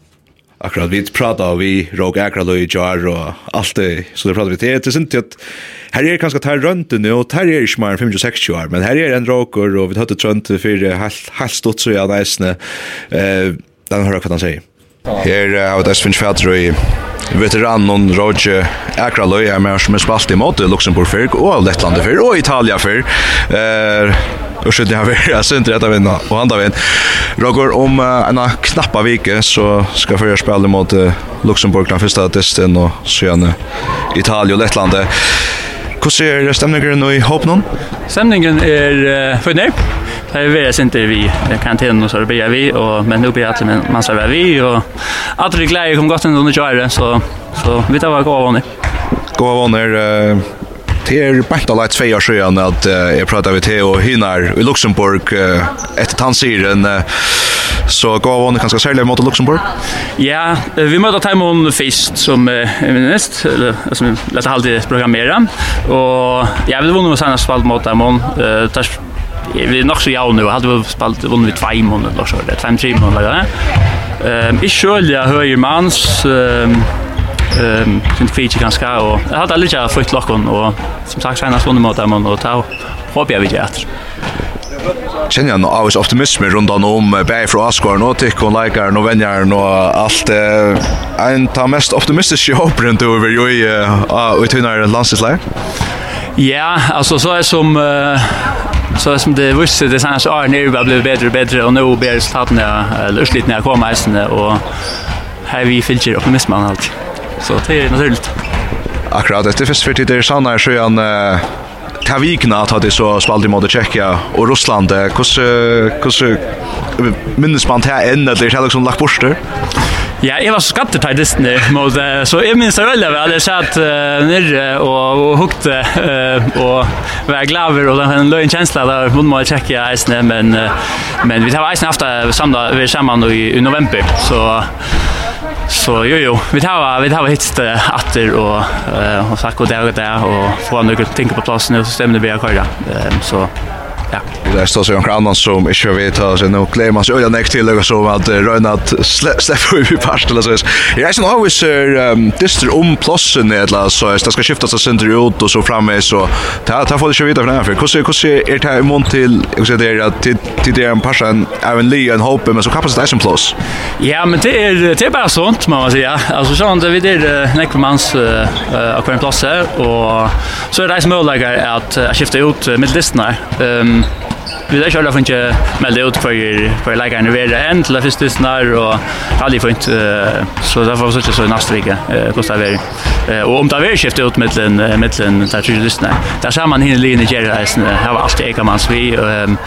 akkurat vi pratar vi Rogue Akra Lloyd Jar och allt det så det pratar vi till det synd att här är kanske tar runt nu och tar är smart 56 år men här är en rocker och vi hade trönt för helt helt stort så jag nästan eh den hör vad han säger Her har vi dess finnes fætter i veteranen Roger Akraløy, er med som er spalt i måte Luxemburg fyrk og Lettland fyrk og Italia fyrk och så det har vi alltså inte rätta vinna och han vinn. Roger om uh, en knappa vecka så ska för spela mot uh, Luxemburg den första testen och sen Italien och Lettland. Hur ser stämningen nu i hopp någon? Stämningen är uh, förnöjd. Det är väl inte vi karantän och så det blir vi och men nu blir att man ska vara vi och att det glädje kom gott ändå under köra så så vi tar vara goda vanor. Gå vanor Det er bare da leit tvei år siden at uh, jeg pratet med Theo Hynar i Luxemburg uh, etter tannsiren. uh, så gav hon kanskje særlig mot Luxemburg? Ja, vi møtte Taimon Fist som uh, er minst, eller som lette halvtid programmera, og ja, vi vunnet med senast spalt mot Taimon, uh, ters, vi er nok så jaun nu, hadde vi spalt vunnet vi tvei måneder, eller tvei måneder, eller tvei måneder, eller tvei måneder, eller tvei måneder, eller tvei måneder, ehm sin feature ganska och jag hade aldrig jag fått lockon och som sagt senast vunnit mot dem och ta hoppas jag vi gör. Kjenner jeg av oss optimisme rundt han om bæg fra Asgård, og tikk og leikaren og vennjaren og alt. En ta mest optimistiske håperen du over jo i utynar landstidsleir? Ja, altså så er som så som det visste det senast åren er jo blevet bedre og bedre og nå blir resultatene eller utslitene jeg kommer eisene og her vi fylker optimismen alltid. Så det är naturligt. Akkurat, det är först för det är sannar så är ta vikna att det så spalt i mode Tjekkia och Ryssland. Hur hur minns man det än att det liksom lagt borster? Ja, jeg var så skattet til Disney, måte, så jeg minns det veldig vel. Jeg satt uh, nyrre og, og hukte uh, og var glaver, og den løyen kjensla der måtte man tjekke eisene, men, uh, men vi tar eisene after samla, vi er sammen i, i november, så Så jo jo, vi tar vi tar hit atter og och och sagt god dag och få några ting på plats nu så stämmer det vi har kvar. Ehm så Ja. Det står så en annan som inte vet att så nu claim man så öliga next till och så att röna att släppa ut i past eller så. Jag är nog always um dyster om plossen eller så att det ska skiftas så sönder ut och så framme så ta ta får det ju vita för för hur hur är det här mån till jag säger det att till det en passion även Lee and Hope men så kapacitet plus. Ja, men det är det är bara sånt man säger. Alltså så att vi det Neckmans eh en plats här och så är det som möjligt att skifta ut med listnar. Ehm vi där ikke alle med det ut for, for leikerne vi er hen til det snar, og alle har funnet, så därför var det ikke så neste vike, kostar det og om det er skift ut mittelen, mittelen der trygge lyssnar där ser man hinne lignende gjerreisen, her var alltid man vi, og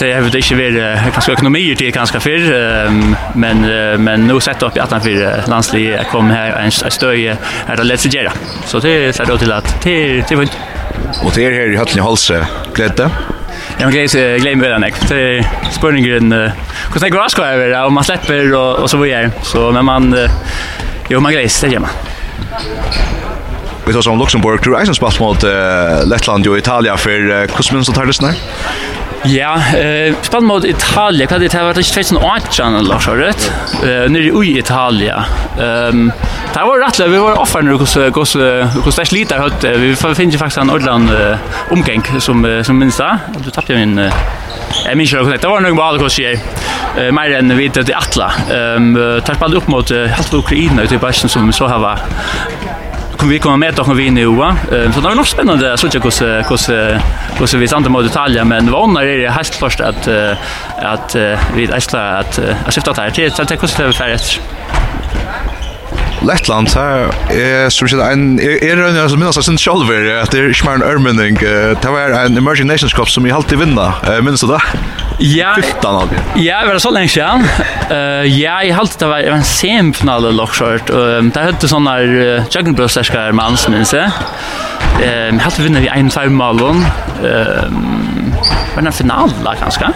det har väl inte varit kanske ekonomier till ganska för men men nu sett upp i att han för landslig kom här en stöj är det lätt att göra så det är så då till att till till och det här i Höllne Halse glädje Jag men gläs glömmer den ek. Det spurningen hur tänker jag ska över om man släpper och och så vidare. Så när man jo man gläs det gör man. Vi tar som Luxemburg, tror jeg som spalt mot Lettland og Italia, for hvordan minst du tar det? Ja, eh spann mot Italien, kan det ha varit 2018 eller så rätt. Eh nere i Italien. Ehm det var rätt vi var offer nu hos hos hos där slita hött. Vi finner faktiskt en ordland omgäng som som minns. Du tappade min Jeg minns ikke det var noen bra hva sier, mer enn vi til Atla. Um, tar spalt opp mot uh, halvt Ukraina ute i Bæsjen som så har kommer vi komma med och vi nu va. Så det är nog spännande så tycker jag kus kus vi samt med detaljer men vad när är det helt först att att vi är att att skifta det här till så att det kostar för ett Lettland här är som sagt en är det som minns sen själver att det är smär en det var en emerging nations cup som vi alltid vinna minns du det? Ja. Fittan alltid. Ja, det var så länge sedan. Eh ja, i halt det var en semifinal lockshort och där hade såna där Juggenbrösterskar mans minns jag. Ehm hade vinner vi en fem mål. Ehm var det finala kanske?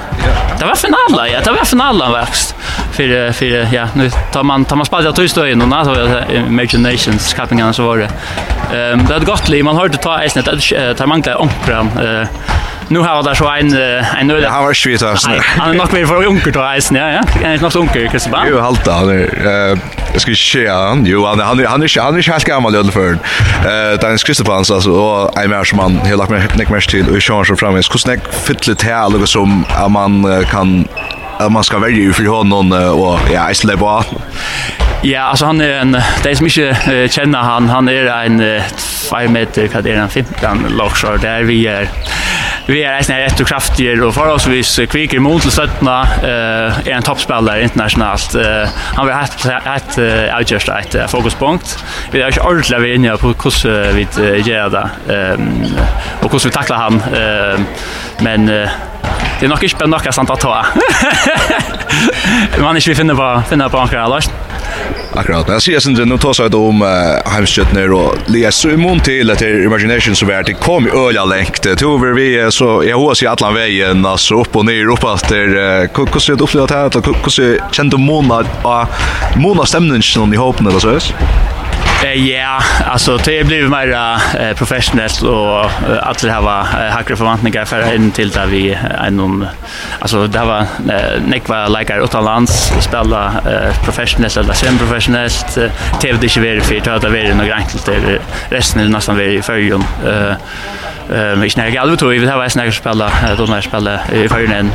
Det var finala, ja, det var finala verkst. För för ja, nu tar man tar man spalta till stöjen och när så imaginations kappingarna så var det. Ehm det hade gått li man hörde ta isnet där man gled onkran eh Nu har det så en en nöd. Han var svit alltså. Han är nog mer för unker då isen, ja ja. Han är nog så unker kanske bara. Jo, halt han är eh jag ska se han. Jo, han han han är han är helt gammal öl för. Eh där är Kristofans alltså och en mer som han helt lagt med nick Mesh till och kör så framme. Hur snack fyllt här alltså som man kan att man ska välja för honom och ja, jag släpper på. Ja, alltså han är en det som inte uh, känner han, han är en 5 meter, vad är han, 15 lockshore där vi är vi är nästan rätt och kraftiga och för oss vis kviker mot till stöttna eh är en toppspelare internationellt. Eh, han har haft ett outjust ett fokuspunkt. Vi har inte ordentligt vi inne på hur vi gör det. Ehm och hur vi tacklar han. Ehm men det är nog inte nog något att ta. Man är ju finna på finna på ankar alltså. Akkurat. Jag ser sen nu tar sig om Heimskjötner och Lias så immun till att det imagination så vart det kom öliga längt. Tover vi så jag hos i alla vägen alltså upp och ner upp att det hur ser det upplevt här att hur kände månad och månad stämningen i hopen eller så. Ja, alltså det blir mer eh, professionellt och uh, att det här var uh, hackre förväntningar för in till där vi en någon alltså det var Nick var likar utomlands spela professionellt eller sen professionellt TV det är ju för att det är några enkelt resten är nästan vi i förjon eh Eh, vi snackar tror vi har snackat spela, då när spela i förrän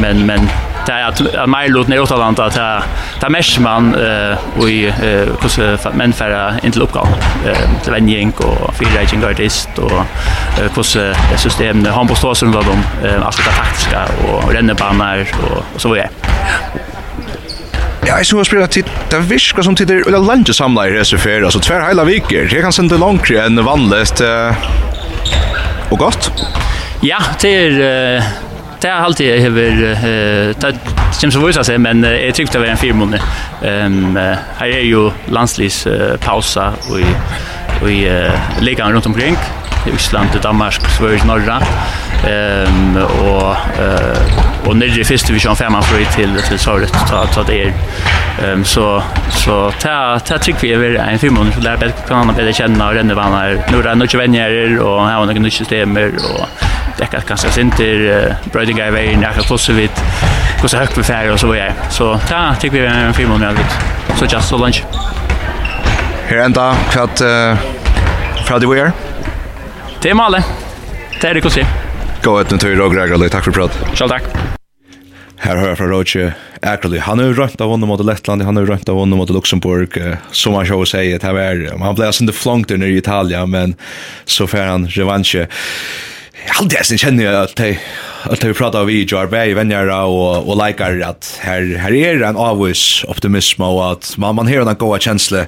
men men det är att att mig låt ner åt att att ta mesh man eh och i hur män färra inte uppgång eh till vänjing och fyrraging artist och hur system han på står som vad de allt det taktiska och rennebanor och så vidare. Ja, jeg synes spela til det virker som tid er ulla landet samla i SFR, altså tver heila viker. Jeg kan sende langere enn vanlig, og godt. Ja, det er det har alltid hever det kommer så vissa sig men jag tyckte det var en fyra månader. Ehm här är ju landslis pausa och i och i uh, ligan runt omkring i Island, Danmark, Sverige, Norge ehm och eh och nere i första division femman för till till Sarret ta ta det är ehm så så ta ta tycker vi är en fem månader så där bättre kan man bättre känna och ränna vannar några några vänner och ha några nya system och det kan kanske inte bröding guy vägen jag kan så vid hur så högt vi färg och så vidare. Så ta tycker vi är en fem månader så just so lunch. Her enda kvart fra det vi er. Det er male. Det er det hvordan Gå ett tur och Gregory, takk for prat. Själv takk. Her hører jeg fra Roche Ackerley. Han har rønt av honom mot Lettland, han har rønt av honom mot Luxemburg. Som han själv sier, det här han ble altså ikke flongt nere i Italia, men så får han revansje. Alltid jeg kjenner jeg at jeg det att vi pratar av i Jar Bay vänner och och likar att här här är en avvis optimism och att man man hör den goda känsla.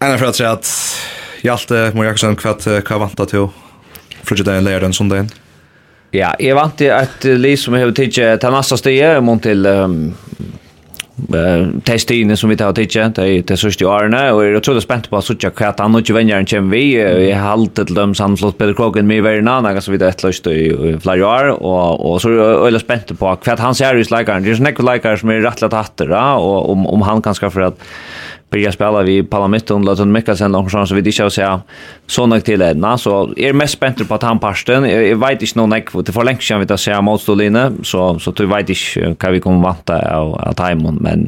Ända för att säga att Hjalte Mojaksen kvart kvar vantar till Frigidagen, den sondagen? Ja, jeg vant til at liv som har tidsi til nasta stige, mot til um, testine som vi tar tidsi, de, de sørste årene, og jeg er utrolig spent på at sørste hva han ikke venner kommer vi, og jeg har alltid til dem som flott Peter kroken mye verre enn annen, så vi tar et løst i flere år, og, og så er jeg veldig spent på hva han ser ut slageren, det er sånn ekkur slageren som er rett og slett hatter, og om, om han kan skaffe at börja spela vi Palamitten, Latin mycket sen någon chans vi det ska säga så nog till ena. Så är mest spänt på att han parsten. Jag vet inte någon ekvot. Det för länge sedan vi tar se motståndarna så, så du vet inte vad vi kommer vanta av, av timon men,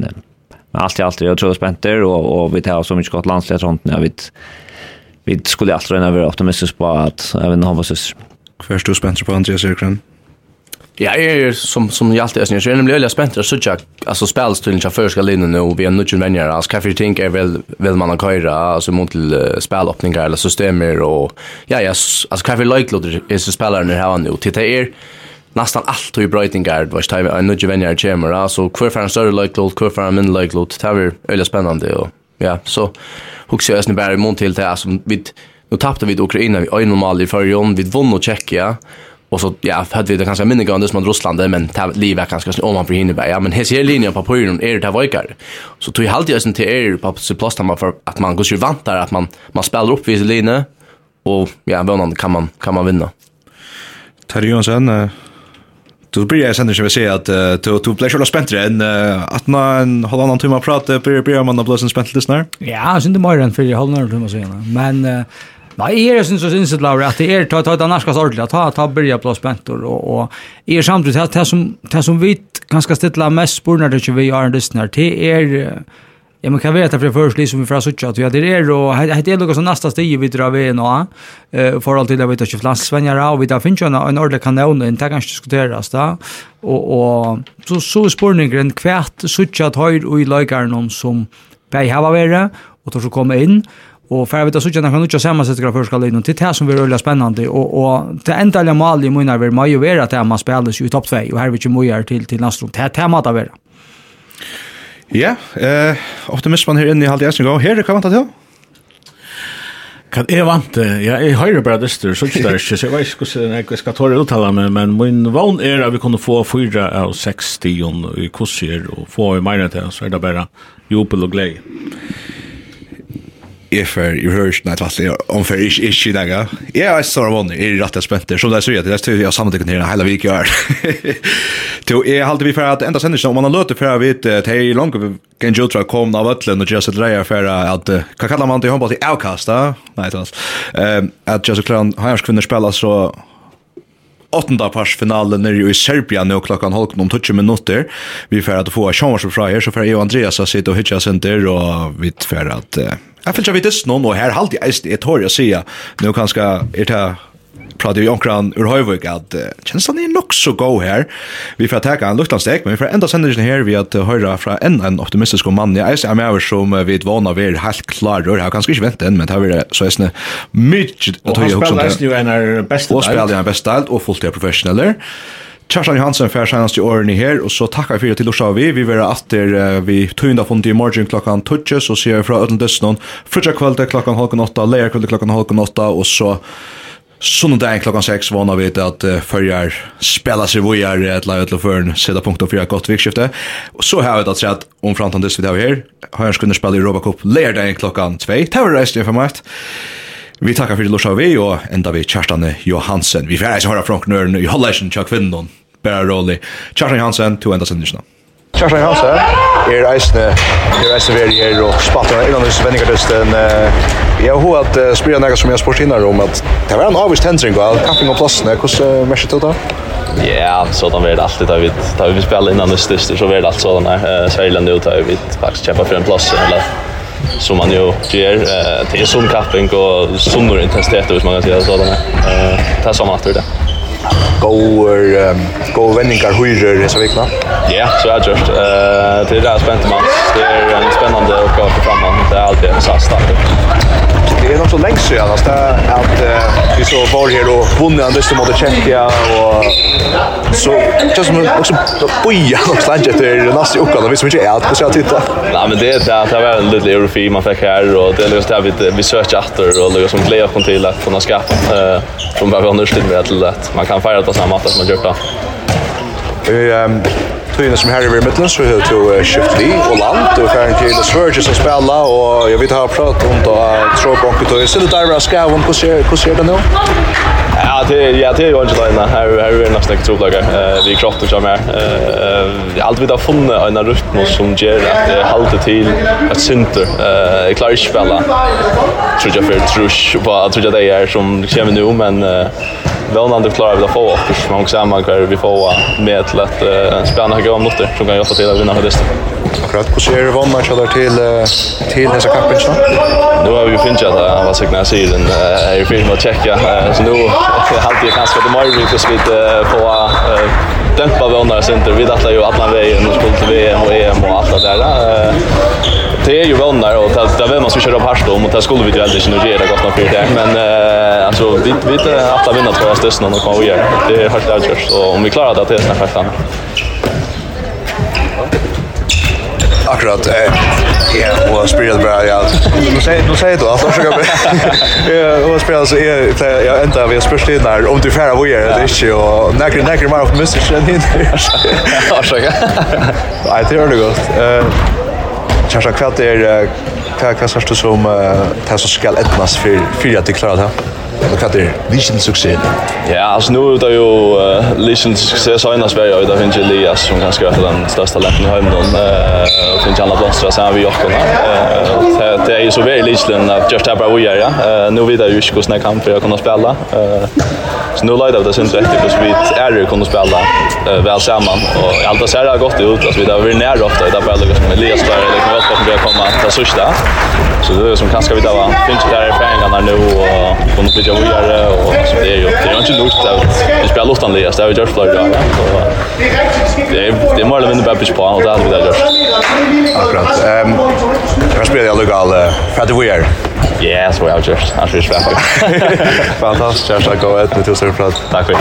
men allt i allt är jag tror spänt och, och vi tar så mycket gott landslag sånt när vi vi skulle alltid röna vara optimistisk på att även ha oss syster. Först du spänt på Andreas Erkren? Ja, er som som jag alltid är snär. Jag blir väldigt spänd att söka alltså spelstilen jag förska linjen nu och vi är nutchen vänner. Alltså kan vi tänka väl väl man kan köra alltså mot till spelöppningar eller systemer och ja ja alltså kan vi like loader är så spelaren här han nu. Titta är nästan allt och brötingar vad stäv är nutchen vänner chamber alltså kvar för en större like load kvar för en mindre like load. Det är väldigt spännande och ja så huxar jag snär mot till det alltså vi Nu tappade vi Ukraina, vi är normalt i förrjon vi vann och Tjeckia Och så ja, hade vi det kanske mindre grann som Ryssland men ta livet ganska om man för Hinneberg. Ja, men här ser linjen på Polen är det vajkar. Så tog jag alltid sen till er på plats för att man går ju vant där att man man spelar upp vid linje och ja, vånan kan man kan man vinna. Terry Johnson Då blir jag sen när jag säger att du du blir så spänd än att man håller annan timme prata börjar blir man då blir spänd lyssnar. Ja, synd det mer än för jag håller annan timme så. Men Nei, jeg er synes og synes det, Laura, at det er, ta, ta, ta, norskast ordentlig, ta, ta, byrja på spentor, og, og jeg er samtidig, det, det som, det som vi ganske stilla mest spurnar det ikke vi är en lyssnar, det er, Ja, men kan vi ta för först liksom vi får söka att vi hade det och hade det något som nästa steg vi drar vi nå. Eh för allt det vet jag flans svängar och vi där finns ju en en ordentlig kanon det inte kanske diskuteras där. Och och så så spårningen kvärt så att höjd och i lägaren som bei hava vara och då så komme in og for jeg vet at så tjänar han inte samma sätt graf förska linjen till det som blir veldig spennende, og, og det enda jag mal i mun vil mig jo være at man spelas ju i topp 2 och här vet ju mojar til, till nästa Det er temat av være. Ja, eh optimismen här inne i halvdelen gång. Här det kan vänta till. Kan jeg vant, det? ja, jeg høyre bare dyster, så ikke det er ikke, så jeg vet ikke hvordan jeg skal tåre uttale meg, men min vann er at vi kunne få fyra av seks stion i kurser, og få i mer til, så er det bare jubel og glede är för i hörs när tvätt om för ish ish där ja. Jag sa det var i rätta spänter som där så jag det står jag samtidigt tycker hela veckan gör. Då är halt vi för att ända sänder om man har låtit för vet att hej långt kan ju tro kom av öllen och just dra för att kan kalla man till handboll? Till outcasta nej så ehm att just klar har kunde spela så åttenda parsfinalen nere i Serbia nu klockan halv om 20 minuter. Vi får att få en chans fra her, så får jag och Andreas att sitta och hitcha center och vi får att Jeg finner ikke vidt noen, og her halte jeg eisen, jeg tår å si, nå kanskje er det pratar ju omkring ur Høyvøk at uh, kjennes han er nok så god her. Vi får teka en luftlandstek, men vi får enda sendelsen her vi at uh, høyra fra en, en optimistisk mann. Jeg er med over som uh, vi vana vi helt klar rør. Jeg har kanskje ikke ventet enn, men det har vært så eisne mykje. Og han spiller eisne jo en av beste delt. Og spiller en beste delt, og fullt er professioneller. Kjartan Johansen fær senast i åren i her, og så takkar fyrir til Lursa vi. Vi vera atter vi tøynda fundi i morgen klokkan 12, så sier vi fra Ødlen Døstnån, frutja kvölde klokkan halkan 8, leir kvölde klokkan halkan 8, og så Sundag klokkan 6 vana vi at uh, fyrjar spela sig vujar et lai utlå førn sida punkt og fyra gott vikskifte. Og så har vi at sett om framtandist vi tar her. Har jeg skunnet spela i Robacup leirdag klokkan 2. Det var reist i format. Vi takkar fyrir Lorsa vi og enda vi Kjarstane Johansen. Vi fyrir eis høyra fra knøren i Holleisen tja kvinnon bare rolig. Kjartan Johansen, to enda sendisjene. Kjartan Johansen, er eisne, er eisne veri her og spaltar innan hos vendingartøsten. Jeg har at spyrir nega som jeg har spurt hinnar om at det var en avvist hensring av kapping og plassene. Hvordan merker du det? Ja, sådan var det alltid da vi, da vi spelar innan det största så var det allt sådan här. Sverige ut har vi faktiskt kämpa för en plats eller som man ju gör. Det är som kapping och som intensitet, hvis man kan säga sådana. Det är samma natur det goer um, go vendingar hyror i Savikna. Ja, så jag just eh uh, det där spänt man. Det är en spännande uppgift framåt. Det är alltid en satsning det är nog så länge sedan alltså att uh, vi så var här och vunnit andra som hade Tjeckien och så just som också boja och stanna efter nästa uka då vi som inte är att så titta. Nej men det är det det var en liten eurofi man fick här och det är just det vi vi söker efter och lägger som glädje kom till att kunna skapa eh från bara understöd med att man kan fira på samma sätt som man gjort då. Ehm tøyene som her i Vermittelen, så hører til Skiftli og Land, og færen til Svørge som spela og jeg vet ha pratet om da Tråbronke tøyene. Så det der var skavun, hvordan er det nå? Ja, det ja, det är ju inte där här här är nästan ett troplag. Eh vi kroppen ju mer. eh jag alltid har funnit en rytm som ger att hålla till att synte eh jag klarar inte spela. Tror jag för trusch på tror jag det är som kommer nu men vånande klarar vi att få och som många samman kvar vi får med till att spänna några det som kan hjälpa till att vinna hösten. Akkurat, hvordan er det vann kjallar til, til kampen kappen? Nu har vi ju finnat att han var signa i sidan. Jag är ju finnat att checka, så nu och halvtid kanske det mer vi kus vid på eh dämpa vånar center vi dattlar ju alla vägen och skulle till VM och EM och allt det där. Det är ju vånar och det där man ska köra på harst om och det skulle vi ju aldrig inte göra gott nog för det. Men eh alltså vi vi inte alla vinna tror jag stöst någon kan göra. Det är helt avgjort så om vi klarar det det är snart fast Akkurat. eh Ja, och spelar bra ja. Nu säger nu säger du alltså så bara. Ja, och spelar så är jag ända vi spörs in där om du färra vad gör det inte och näkre näkre mer av sen in. Varsågod. Nej, det är det gott. Eh Kanske kvart är kvart du som det som skal etnas för för att klarar det. Och vad det? Vision succé? Ja, alltså nu är det ju uh, liten succé så innan Sverige och där finns Elias som kanske är den största lätten i hemmen eh och finns andra platser sen vi Jakob här. Eh det är ju så väldigt liten att just här bara vi är ja. Eh nu vet jag ju hur snäck kan för att kunna spela. Eh så nu live av det syns rätt för vi är ju kunna spela väl samman och allt det ser gott ut alltså vi där vi är nära ofta där bara liksom Elias där det kan vara på att komma ta sista. Så det är som kanske vi där var. Finns där fängarna nu och kommer bli jag vidare och så det är ju det är inte lust att vi spelar luftan det är vi gör flyger där. Det är det är mer eller mindre bara pitch på och där vi där gör. Akkurat. Ehm jag spelar jag lokal för det vi är. Ja, så jag just. Jag ska släppa. Fantastiskt. Jag ska gå ut med tusen prat. Tack för det.